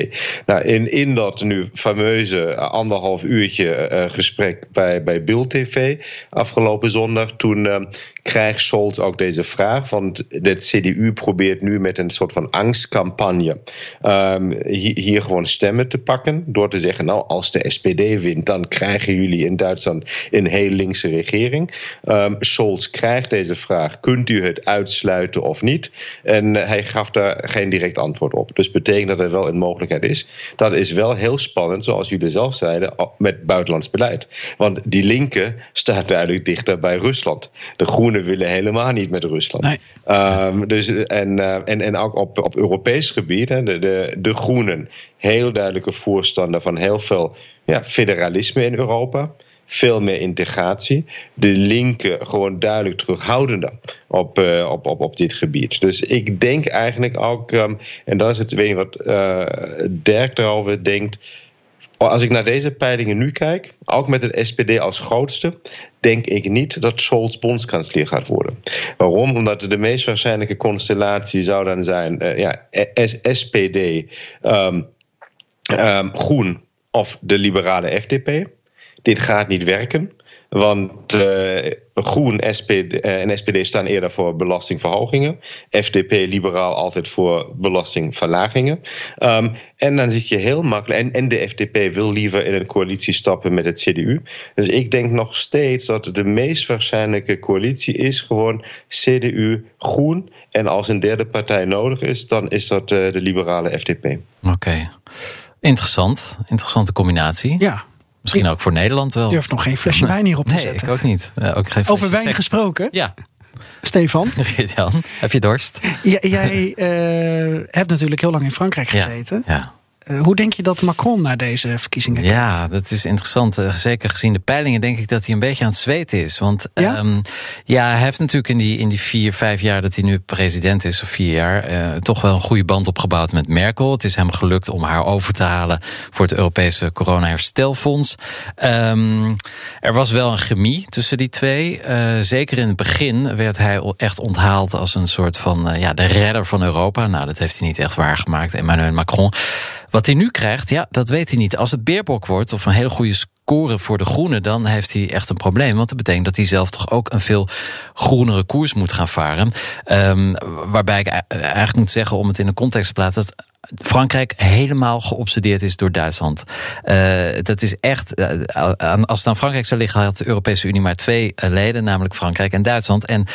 Nou, in, in dat nu fameuze anderhalf uurtje gesprek bij, bij Bild TV afgelopen zondag. Toen krijgt Scholz ook deze vraag. Want de CDU probeert nu met een soort van angstcampagne um, hier, gewoon stemmen te pakken. Door te zeggen, nou, als de SPD wint, dan krijgen jullie in Duitsland een heel linkse regering. Um, Scholz krijgt deze vraag, kunt u het uitsluiten of niet? En hij gaf daar geen direct antwoord op. Dus betekent dat er wel een mogelijkheid is. Dat is wel heel spannend, zoals jullie zelf zeiden, met buitenlands beleid. Want die linker staat duidelijk dichter bij Rusland. De Willen helemaal niet met Rusland. Nee. Um, dus, en, uh, en, en ook op, op Europees gebied de, de, de Groenen, heel duidelijke voorstander van heel veel ja, federalisme in Europa. Veel meer integratie. De linken gewoon duidelijk terughoudender op, uh, op, op, op dit gebied. Dus ik denk eigenlijk ook, um, en dat is het weet je, wat uh, Dirk erover denkt als ik naar deze peilingen nu kijk, ook met het SPD als grootste, denk ik niet dat Scholz bondskanselier gaat worden. Waarom? Omdat de meest waarschijnlijke constellatie zou dan zijn uh, ja, SPD, um, um, Groen of de liberale FDP. Dit gaat niet werken. Want uh, Groen SPD, uh, en SPD staan eerder voor belastingverhogingen. FDP, liberaal, altijd voor belastingverlagingen. Um, en dan zit je heel makkelijk. En, en de FDP wil liever in een coalitie stappen met het CDU. Dus ik denk nog steeds dat de meest waarschijnlijke coalitie is gewoon CDU, Groen. En als een derde partij nodig is, dan is dat uh, de liberale FDP. Oké. Okay. Interessant. Interessante combinatie. Ja. Misschien ook voor Nederland wel. Durf nog geen flesje wijn hierop te nee, zetten. ik ook niet. Ja, ook geen Over wijn gesproken? Ja. Stefan? <laughs> Jan, heb je dorst? Ja, jij uh, hebt natuurlijk heel lang in Frankrijk gezeten. Ja. Uh, hoe denk je dat Macron naar deze verkiezingen kijkt? Ja, dat is interessant. Uh, zeker gezien de peilingen denk ik dat hij een beetje aan het zweten is. Want ja, um, ja hij heeft natuurlijk in die, in die vier, vijf jaar dat hij nu president is, of vier jaar, uh, toch wel een goede band opgebouwd met Merkel. Het is hem gelukt om haar over te halen voor het Europese corona-herstelfonds. Um, er was wel een chemie tussen die twee. zeker in het begin werd hij echt onthaald als een soort van ja, de redder van Europa. Nou, dat heeft hij niet echt waargemaakt, Emmanuel Macron. Wat hij nu krijgt, ja, dat weet hij niet. Als het Beerbok wordt of een hele goede score voor de Groenen, dan heeft hij echt een probleem. Want dat betekent dat hij zelf toch ook een veel groenere koers moet gaan varen. Um, waarbij ik eigenlijk moet zeggen, om het in een context te plaatsen, dat Frankrijk helemaal geobsedeerd is door Duitsland. Uh, dat is echt. Uh, als het aan Frankrijk zou liggen, had de Europese Unie maar twee uh, leden, namelijk Frankrijk en Duitsland. En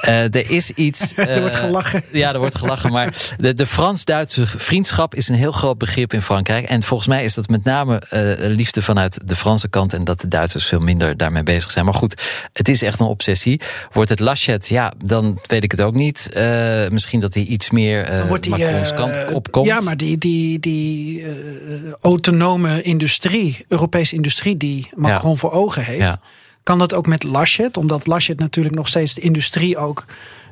er is iets. <laughs> er wordt gelachen. Ja, er wordt gelachen. Maar de, de Frans-Duitse vriendschap is een heel groot begrip in Frankrijk. En volgens mij is dat met name liefde vanuit de Franse kant. En dat de Duitsers veel minder daarmee bezig zijn. Maar goed, het is echt een obsessie. Wordt het Laschet, ja, dan weet ik het ook niet. misschien dat hij iets meer Macrons kant opkomt. Ja, maar die, die, die uh, autonome industrie, Europese industrie die Macron ja. voor ogen heeft, ja. kan dat ook met Laschet, omdat Laschet natuurlijk nog steeds de industrie ook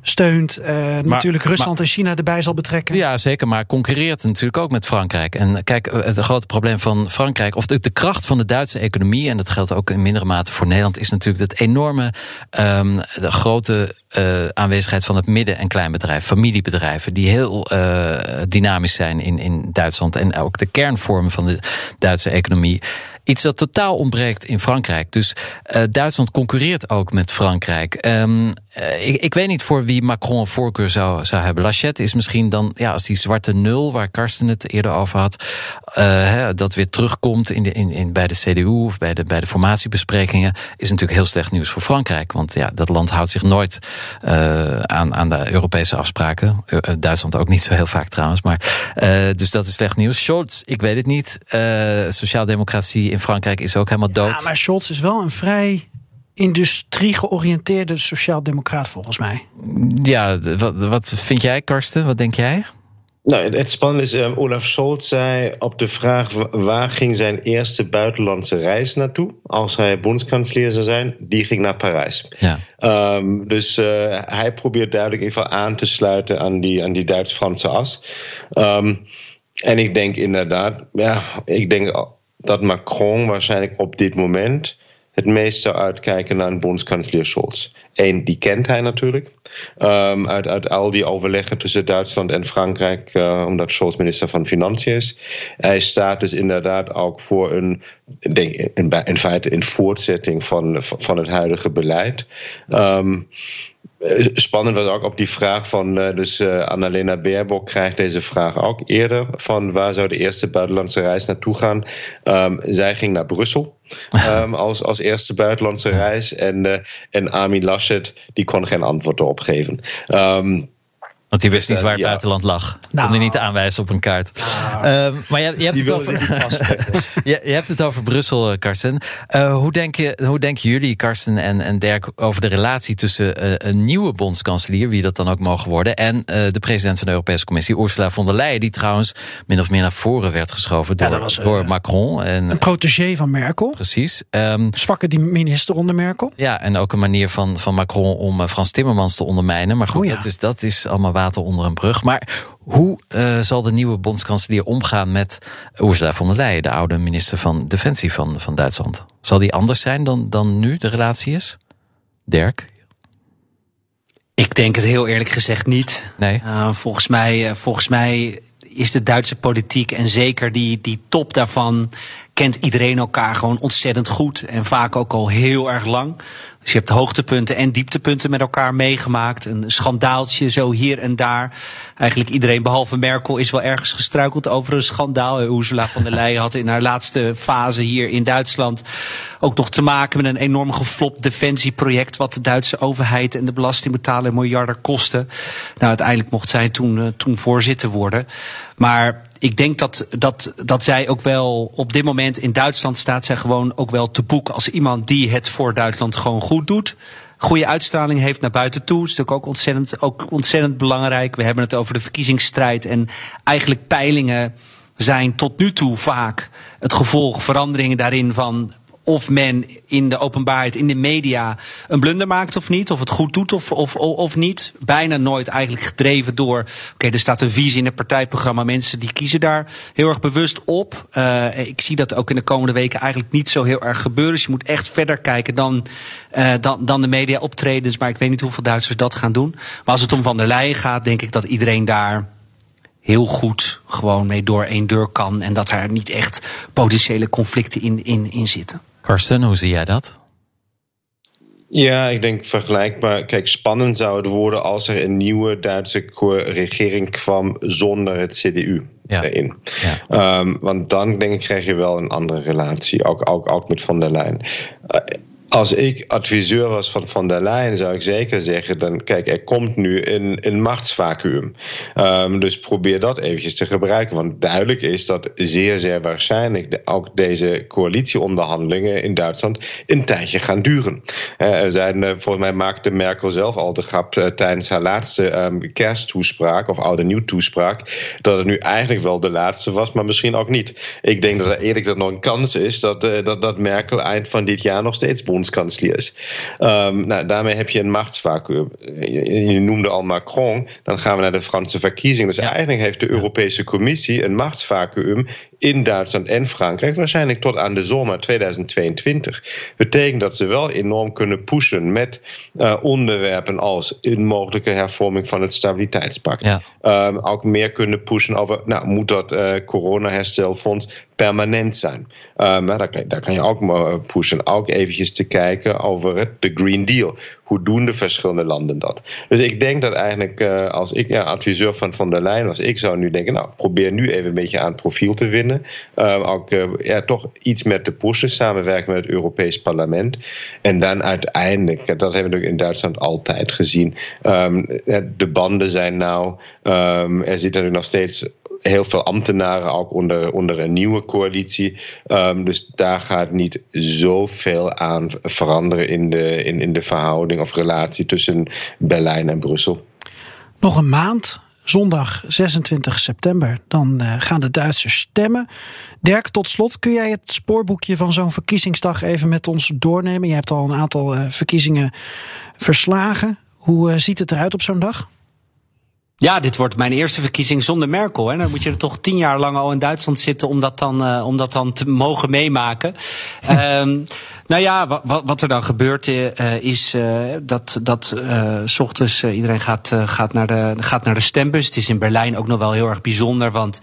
steunt. Uh, maar, natuurlijk Rusland maar, en China erbij zal betrekken. Ja, zeker. Maar concurreert natuurlijk ook met Frankrijk. En kijk, het grote probleem van Frankrijk, of de, de kracht van de Duitse economie, en dat geldt ook in mindere mate voor Nederland, is natuurlijk dat enorme, um, de grote uh, aanwezigheid van het midden- en kleinbedrijf, familiebedrijven, die heel uh, dynamisch zijn in, in Duitsland. En ook de kernvormen van de Duitse economie. Iets dat totaal ontbreekt in Frankrijk. Dus uh, Duitsland concurreert ook met Frankrijk. Um, uh, ik, ik, weet niet voor wie Macron een voorkeur zou, zou hebben. Lachette is misschien dan, ja, als die zwarte nul, waar Karsten het eerder over had, uh, hè, dat weer terugkomt in de, in, in, bij de CDU of bij de, bij de formatiebesprekingen, is natuurlijk heel slecht nieuws voor Frankrijk. Want ja, dat land houdt zich nooit aan, aan de Europese afspraken. Duitsland ook niet zo heel vaak trouwens. Maar, dus dat is slecht nieuws. Scholz, ik weet het niet. Sociaaldemocratie in Frankrijk is ook helemaal dood. Ja, maar Scholz is wel een vrij industrie georiënteerde sociaaldemocraat volgens mij. Ja, wat, wat vind jij, Karsten? Wat denk jij? Nou, het spannende is, um, Olaf Scholz zei op de vraag waar ging zijn eerste buitenlandse reis naartoe als hij bondskanselier zou zijn, die ging naar Parijs. Ja. Um, dus uh, hij probeert duidelijk even aan te sluiten aan die, aan die Duits-Franse as. Um, en ik denk inderdaad, ja, ik denk dat Macron waarschijnlijk op dit moment het meest zou uitkijken naar een bondskanselier Scholz. Eén, die kent hij natuurlijk. Um, uit, uit al die overleggen tussen Duitsland en Frankrijk, uh, omdat Scholz minister van Financiën is. Hij staat dus inderdaad ook voor een, in, in feite een voortzetting van, van het huidige beleid. Um, eh, spannend was ook op die vraag van, uh, dus uh, Annalena Baerbock krijgt deze vraag ook eerder, van waar zou de eerste buitenlandse reis naartoe gaan? Um, zij ging naar Brussel um, <laughs> als, als eerste buitenlandse reis en, uh, en Armin Laschet, die kon geen antwoord erop geven. Um, want hij wist niet waar het buitenland lag. Nou. Kon hij niet aanwijzen op een kaart. Uh, maar je, je, hebt het over, <laughs> je, je, hebt het over Brussel, eh, Karsten. Uh, hoe, denk je, hoe denken jullie, Karsten en, en Dirk, over de relatie tussen uh, een nieuwe bondskanselier, wie dat dan ook mogen worden, en de president van de Europese Commissie, Ursula von der Leyen, die trouwens min of meer naar voren werd geschoven door, ja, was, door Macron. En, een protégé van Merkel. Precies. Um, Zwakke die minister onder Merkel. Ja, en ook een manier van, van Macron om Frans Timmermans te ondermijnen. Maar goed, oh, ja. dat, is, dat is allemaal onder een brug. Maar hoe uh, zal de nieuwe bondskanselier omgaan met Ursula von der Leyen, de oude minister van Defensie van, van Duitsland? Zal die anders zijn dan, dan nu de relatie is? Dirk? Ik denk het heel eerlijk gezegd niet. Nee. Uh, volgens, mij, uh, volgens mij is de Duitse politiek en zeker die, die top daarvan kent iedereen elkaar gewoon ontzettend goed en vaak ook al heel erg lang. Dus je hebt hoogtepunten en dieptepunten met elkaar meegemaakt. Een schandaaltje zo hier en daar. Eigenlijk iedereen behalve Merkel is wel ergens gestruikeld over een schandaal. Ursula von der Leyen had in haar laatste fase hier in Duitsland ook nog te maken met een enorm geflopt defensieproject. Wat de Duitse overheid en de belastingbetaler miljarden kostte. Nou, uiteindelijk mocht zij toen, uh, toen voorzitter worden. Maar ik denk dat, dat, dat zij ook wel op dit moment in Duitsland staat zij gewoon ook wel te boek als iemand die het voor Duitsland gewoon goed doet. Goede uitstraling heeft naar buiten toe. Dat is natuurlijk ook ontzettend, ook ontzettend belangrijk. We hebben het over de verkiezingsstrijd. En eigenlijk peilingen zijn tot nu toe vaak het gevolg veranderingen daarin van of men in de openbaarheid, in de media, een blunder maakt of niet. Of het goed doet of, of, of niet. Bijna nooit eigenlijk gedreven door. Oké, er staat een visie in het partijprogramma. Mensen die kiezen daar heel erg bewust op. Uh, ik zie dat ook in de komende weken eigenlijk niet zo heel erg gebeuren. Dus je moet echt verder kijken dan, uh, dan, dan de media optredens. Maar ik weet niet hoeveel Duitsers dat gaan doen. Maar als het om Van der Leyen gaat, denk ik dat iedereen daar heel goed gewoon mee door één deur kan. En dat er niet echt potentiële conflicten in, in, in zitten. Karsten, hoe zie jij dat? Ja, ik denk vergelijkbaar. Kijk, spannend zou het worden als er een nieuwe Duitse regering kwam zonder het CDU ja. erin. Ja. Um, want dan denk ik krijg je wel een andere relatie, ook, ook, ook met Van der Leyen. Uh, als ik adviseur was van Van der Leyen, zou ik zeker zeggen: dan kijk, er komt nu een, een machtsvacuum. Um, dus probeer dat eventjes te gebruiken. Want duidelijk is dat zeer, zeer waarschijnlijk ook deze coalitieonderhandelingen in Duitsland een tijdje gaan duren. Uh, er zijn, uh, volgens mij maakte Merkel zelf al de grap uh, tijdens haar laatste um, kersttoespraak of oude nieuw toespraak, dat het nu eigenlijk wel de laatste was, maar misschien ook niet. Ik denk dat er eerlijk gezegd nog een kans is dat, dat, dat Merkel eind van dit jaar nog steeds bondskanselier is. Um, nou, daarmee heb je een machtsvacuum. Je, je, noemde al Macron, dan gaan we naar de Franse verkiezingen. Dus ja. eigenlijk heeft de Europese Commissie een machtsvacuum in Duitsland en Frankrijk, waarschijnlijk tot aan de zomer 2022. Betekent dat ze wel enorm kunnen pushen met uh, onderwerpen als een mogelijke hervorming van het stabiliteitspact. Ja. Um, ook meer kunnen pushen over, nou, moet dat uh, corona-herstelfonds permanent zijn? Um, daar, kan, daar kan je ook pushen. Ook eventjes te kijken over het, de Green Deal. Hoe doen de verschillende landen dat? Dus ik denk dat eigenlijk, uh, als ik ja, adviseur van Van der Leyen was, ik zou nu denken, nou, probeer nu even een beetje aan profiel te winnen. Uh, ook uh, ja, toch iets met de pushen, samenwerken met het Europees Parlement. En dan uiteindelijk, dat hebben we in Duitsland altijd gezien, um, de banden zijn nou, um, er zit natuurlijk nog steeds heel veel ambtenaren ook onder, onder een nieuwe coalitie. Um, dus daar gaat niet zoveel aan veranderen in de, in, in de verhouding of relatie tussen Berlijn en Brussel. Nog een maand zondag 26 september. Dan uh, gaan de Duitsers stemmen. Dirk, tot slot, kun jij het spoorboekje van zo'n verkiezingsdag even met ons doornemen? Je hebt al een aantal uh, verkiezingen verslagen. Hoe uh, ziet het eruit op zo'n dag? Ja, dit wordt mijn eerste verkiezing zonder Merkel. Hè. Dan moet je er toch tien jaar lang al in Duitsland zitten om dat dan, uh, om dat dan te mogen meemaken. um, <laughs> nou ja, wat, wat er dan gebeurt uh, is uh, dat, dat s ochtends iedereen gaat, gaat, naar de, gaat naar de stembus. Het is in Berlijn ook nog wel heel erg bijzonder, want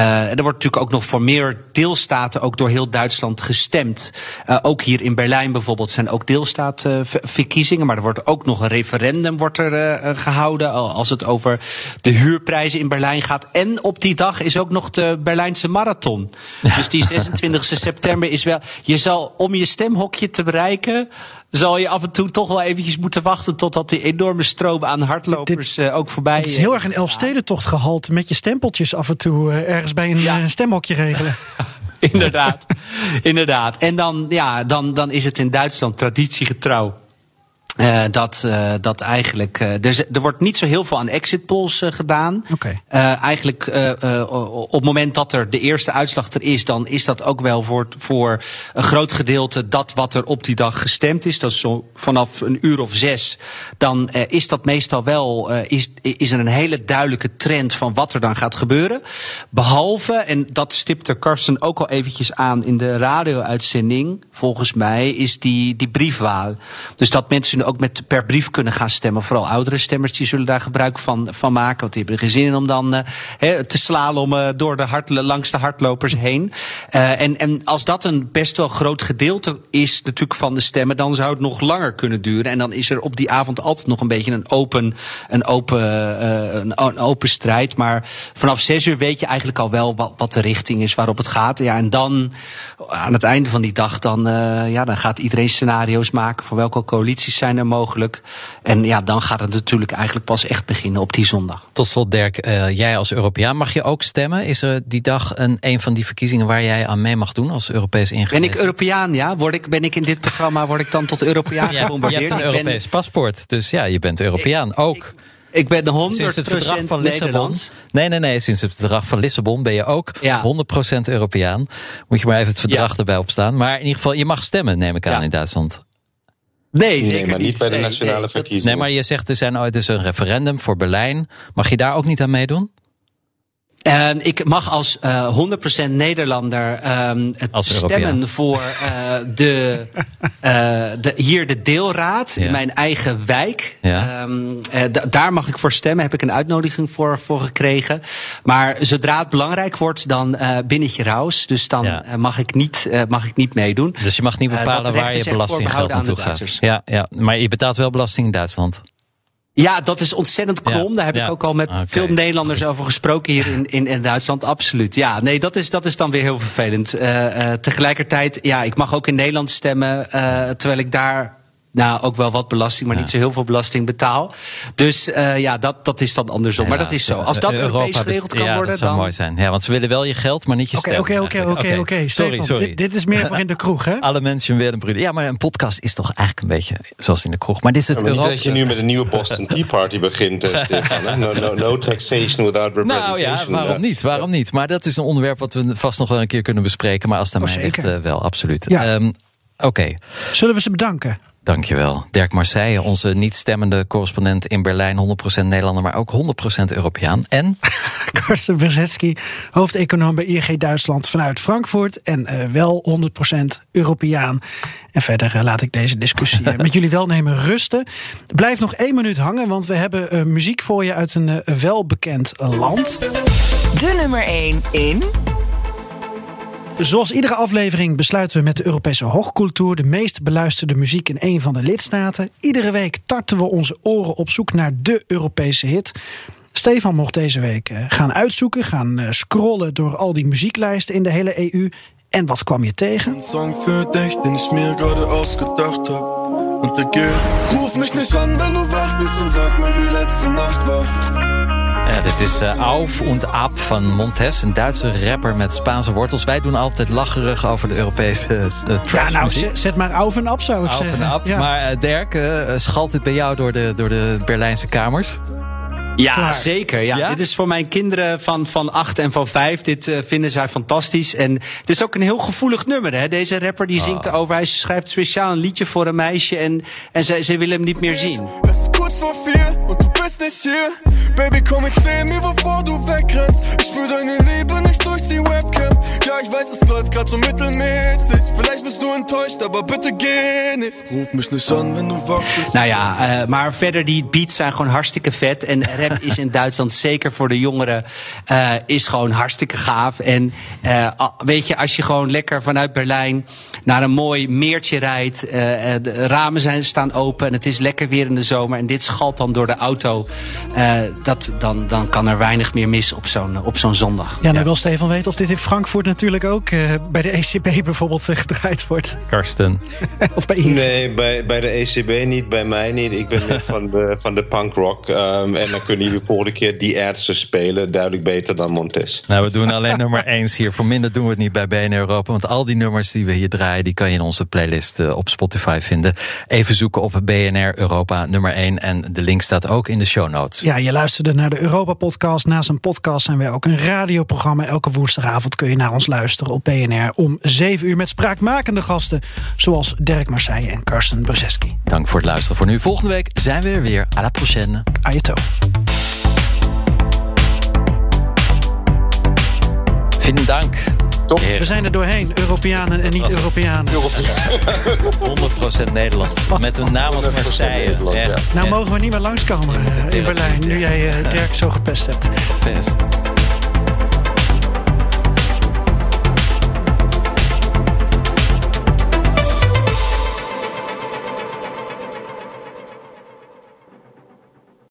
er wordt natuurlijk ook nog voor meer deelstaten ook door heel Duitsland gestemd. Uh, ook hier in Berlijn bijvoorbeeld zijn ook deelstaatverkiezingen. Maar er wordt ook nog een referendum wordt er, uh, gehouden als het over de huurprijzen in Berlijn gaat. En op die dag is ook nog de Berlijnse marathon. Dus die <laughs> 26 september is wel... Je zal om je stemhokje te bereiken zal je af en toe toch wel eventjes moeten wachten totdat die enorme stroom aan hardlopers dit, uh, ook voorbij Het is heel erg een Elfstedentocht gehaald met je stempeltjes af en toe uh, ergens bij een ja. stemhokje regelen. <laughs> inderdaad, inderdaad. En dan, ja, dan, dan is het in Duitsland traditiegetrouw. Uh, dat, uh, dat eigenlijk. Uh, er, er wordt niet zo heel veel aan exit polls gedaan. Okay. eigenlijk op het moment dat er de eerste uitslag er is, dan is dat ook wel voor, voor een groot gedeelte dat wat er op die dag gestemd is. Dat is zo vanaf een uur of zes. Dan is dat meestal wel. is, is er een hele duidelijke trend van wat er dan gaat gebeuren. Behalve, en dat stipte Karsten ook al eventjes aan in de radio-uitzending. Volgens mij is die, die briefwaal. Dus dat mensen ook met per brief kunnen gaan stemmen. Vooral oudere stemmers die zullen daar gebruik van, van maken. Want die hebben er geen zin in om dan uh, he, te slalommen door de hart, langs de hardlopers heen. Uh, en, en als dat een best wel groot gedeelte is natuurlijk van de stemmen, dan zou het nog langer kunnen duren. En dan is er op die avond altijd nog een beetje een open, een open, uh, een, open strijd. Maar vanaf zes uur weet je eigenlijk al wel wat, wat de richting is waarop het gaat. Ja, en dan aan het einde van die dag, dan, ja, dan gaat iedereen scenario's maken voor welke coalities zijn er mogelijk. En ja, dan gaat het natuurlijk eigenlijk pas echt beginnen op die zondag. Tot slot, Dirk, uh, jij als Europeaan mag je ook stemmen? Is er die dag een, een van die verkiezingen waar jij aan mee mag doen als Europees ingegeven? Ben ik Europeaan, ja? Word ik, ben ik in dit programma word ik dan tot Europeaan <laughs> ja, gebombardeerd? Je hebt een Europees ben... paspoort, dus ja, je bent Europeaan ik, ook. Ik, ik ben 100 sinds het verdrag van Lissabon. Nee, nee, nee. Sinds het verdrag van Lissabon ben je ook ja. 100% Europeaan. Moet je maar even het verdrag ja. erbij opstaan. Maar in ieder geval, je mag stemmen, neem ik aan, ja. in Duitsland. Nee, zeker nee, maar niet, niet bij de nee, nationale nee, verkiezingen. Nee, maar je zegt er zijn ooit dus een referendum voor Berlijn. Mag je daar ook niet aan meedoen? En ik mag als uh, 100% Nederlander um, het Als stemmen Europeaan. voor uh, de, uh, de, hier de deelraad Ja. in mijn eigen wijk. Ja. Um, daar mag ik voor stemmen, heb ik een uitnodiging voor, voor gekregen. Maar zodra het belangrijk wordt, dan uh, binnetje raus. Dus dan Ja. mag, ik niet, mag ik niet meedoen. Dus je mag niet Eh, bepalen waar je belastinggeld naartoe gaat. Ja, ja, maar je betaalt wel belasting in Duitsland. Ja, dat is ontzettend krom. Ja, Daar heb ja. ik ook al met Oké, veel Nederlanders goed. over gesproken hier in, in, in Duitsland. Absoluut. Ja, nee, dat is, dat is dan weer heel vervelend. Eh, tegelijkertijd, ja, ik mag ook in Nederland stemmen, eh, terwijl ik daar. Nou, ook wel wat belasting, maar Ja. niet zo heel veel belasting betaal. Dus eh, ja, dat, dat is dan andersom. maar dat is zo. eh, Als dat Europa Europees geregeld kan ja, worden, dat zou dan. mooi zijn. Ja, want ze willen wel je geld, maar niet je stem. oké, oké, oké, oké. Sorry, Stefan, sorry. Dit, dit is meer voor in de kroeg, hè? Alle mensen willen broeden. Ja, maar een podcast is toch eigenlijk een beetje zoals in de kroeg. Maar dit is het Ja, Europa. dat je nu met een nieuwe Boston <laughs> Tea Party begint, eh, Stefan. No, no, no taxation without representation. Nou ja, waarom niet? Waarom niet? Maar dat is een onderwerp wat we vast nog wel een keer kunnen bespreken. Maar als het aan Oh, mij ligt, eh, wel, absoluut. Ja. Ehm, Oké, Zullen we ze bedanken? Dankjewel. Dirk Marseille, onze niet stemmende correspondent in Berlijn. 100% Nederlander, maar ook 100% Europeaan. En <laughs> Karsten Brzezinski, hoofdeconoom bij ING Duitsland vanuit Frankfurt. En eh, wel 100% Europeaan. En verder eh, laat ik deze discussie eh, <laughs> met jullie welnemen rusten. Blijf nog één minuut hangen, want we hebben eh, muziek voor je uit een welbekend land. De nummer 1 in Zoals iedere aflevering besluiten we met de Europese hoogcultuur de meest beluisterde muziek in een van de lidstaten. Iedere week tarten we onze oren op zoek naar de Europese hit. Stefan mocht deze week eh, gaan uitzoeken, gaan eh, scrollen door al die muzieklijsten in de hele EU. En wat kwam je tegen? Song für dich, den ich mir gerade ausgedacht hab. Und der geht. Ruf mich nicht an, wenn du wach bist und sag mir, wie letzte Nacht war. Ja, dit is eh, Auf und Ab van Montes, een Duitse rapper met Spaanse wortels. Wij doen altijd lacherig over de Europese uh, Ja, nou, zet, zet maar auf en ab zou ik Auf zeggen. en Ab. Ja. Maar eh, Dirk, eh, schalt dit bij jou door de, door de Berlijnse kamers? Ja, Klaar. zeker. Ja. Ja? Dit is voor mijn kinderen van, van acht en van vijf. Dit eh, vinden zij fantastisch. En het is ook een heel gevoelig nummer. Hè? Deze rapper die zingt erover. Hij schrijft speciaal een liedje voor een meisje. En, en ze, ze willen hem niet meer zien. Es ist kurz vor vier bist nicht hier. Baby, komm, erzähl mir, wovor du wegrennst. Ich spür deine Liebe nicht durch die Webcam. Ja, ich weiß, es läuft grad so mittelmäßig. Vielleicht bist du enttäuscht, aber bitte geh nicht. Ruf mich nicht an, wenn du wach bist. Nou ja, eh, maar verder die beats zijn gewoon hartstikke vet. En rap is in Duitsland <laughs> zeker voor de jongeren eh, is gewoon hartstikke gaaf. En a- weet je, als je gewoon lekker vanuit Berlijn naar een mooi meertje rijdt. de ramen zijn, staan open en het is lekker weer in de zomer. En dit schalt dan door de auto. Eh, dat, dan, dan kan er weinig meer mis op zo'n op zo'n zondag. Ja, nou wil Stefan weten of dit in Frankfurt natuurlijk ook eh, bij de ECB <laughs> bijvoorbeeld eh, gedraaid wordt. Karsten. <laughs> of bij Ingrid. Nee, bij, bij de ECB niet, bij mij niet. Ik ben meer <laughs> van de, van de punkrock. Ehm, en dan kunnen jullie volgende keer die Ärzte spelen. Duidelijk beter dan Montes. Nou, we doen alleen nummer 1 hier. Voor minder doen we het niet bij BNR Europa. Want al die nummers die we hier draaien, die kan je in onze playlist eh, op Spotify vinden. Even zoeken op BNR Europa nummer 1. En de link staat ook in de show notes. Ja, je luisterde naar de Europa-podcast. Naast een podcast zijn wij ook een radioprogramma. Elke woensdagavond kun je naar ons luisteren op BNR om 7 uur met spraakmakende gasten. Zoals Dirk Marseille en Karsten Brzeski. Dank voor het luisteren voor nu. Volgende week zijn we er weer. À la prochaine. Ayato. Vielen dank. Top. We zijn er doorheen, Europeanen en niet-Europeanen. 100% <laughs> Nederland. Met een naam als Marseille. Echt. Nou mogen we niet meer langskomen eh, in. Berlijn, nu jij eh, Dirk zo gepest hebt. Best.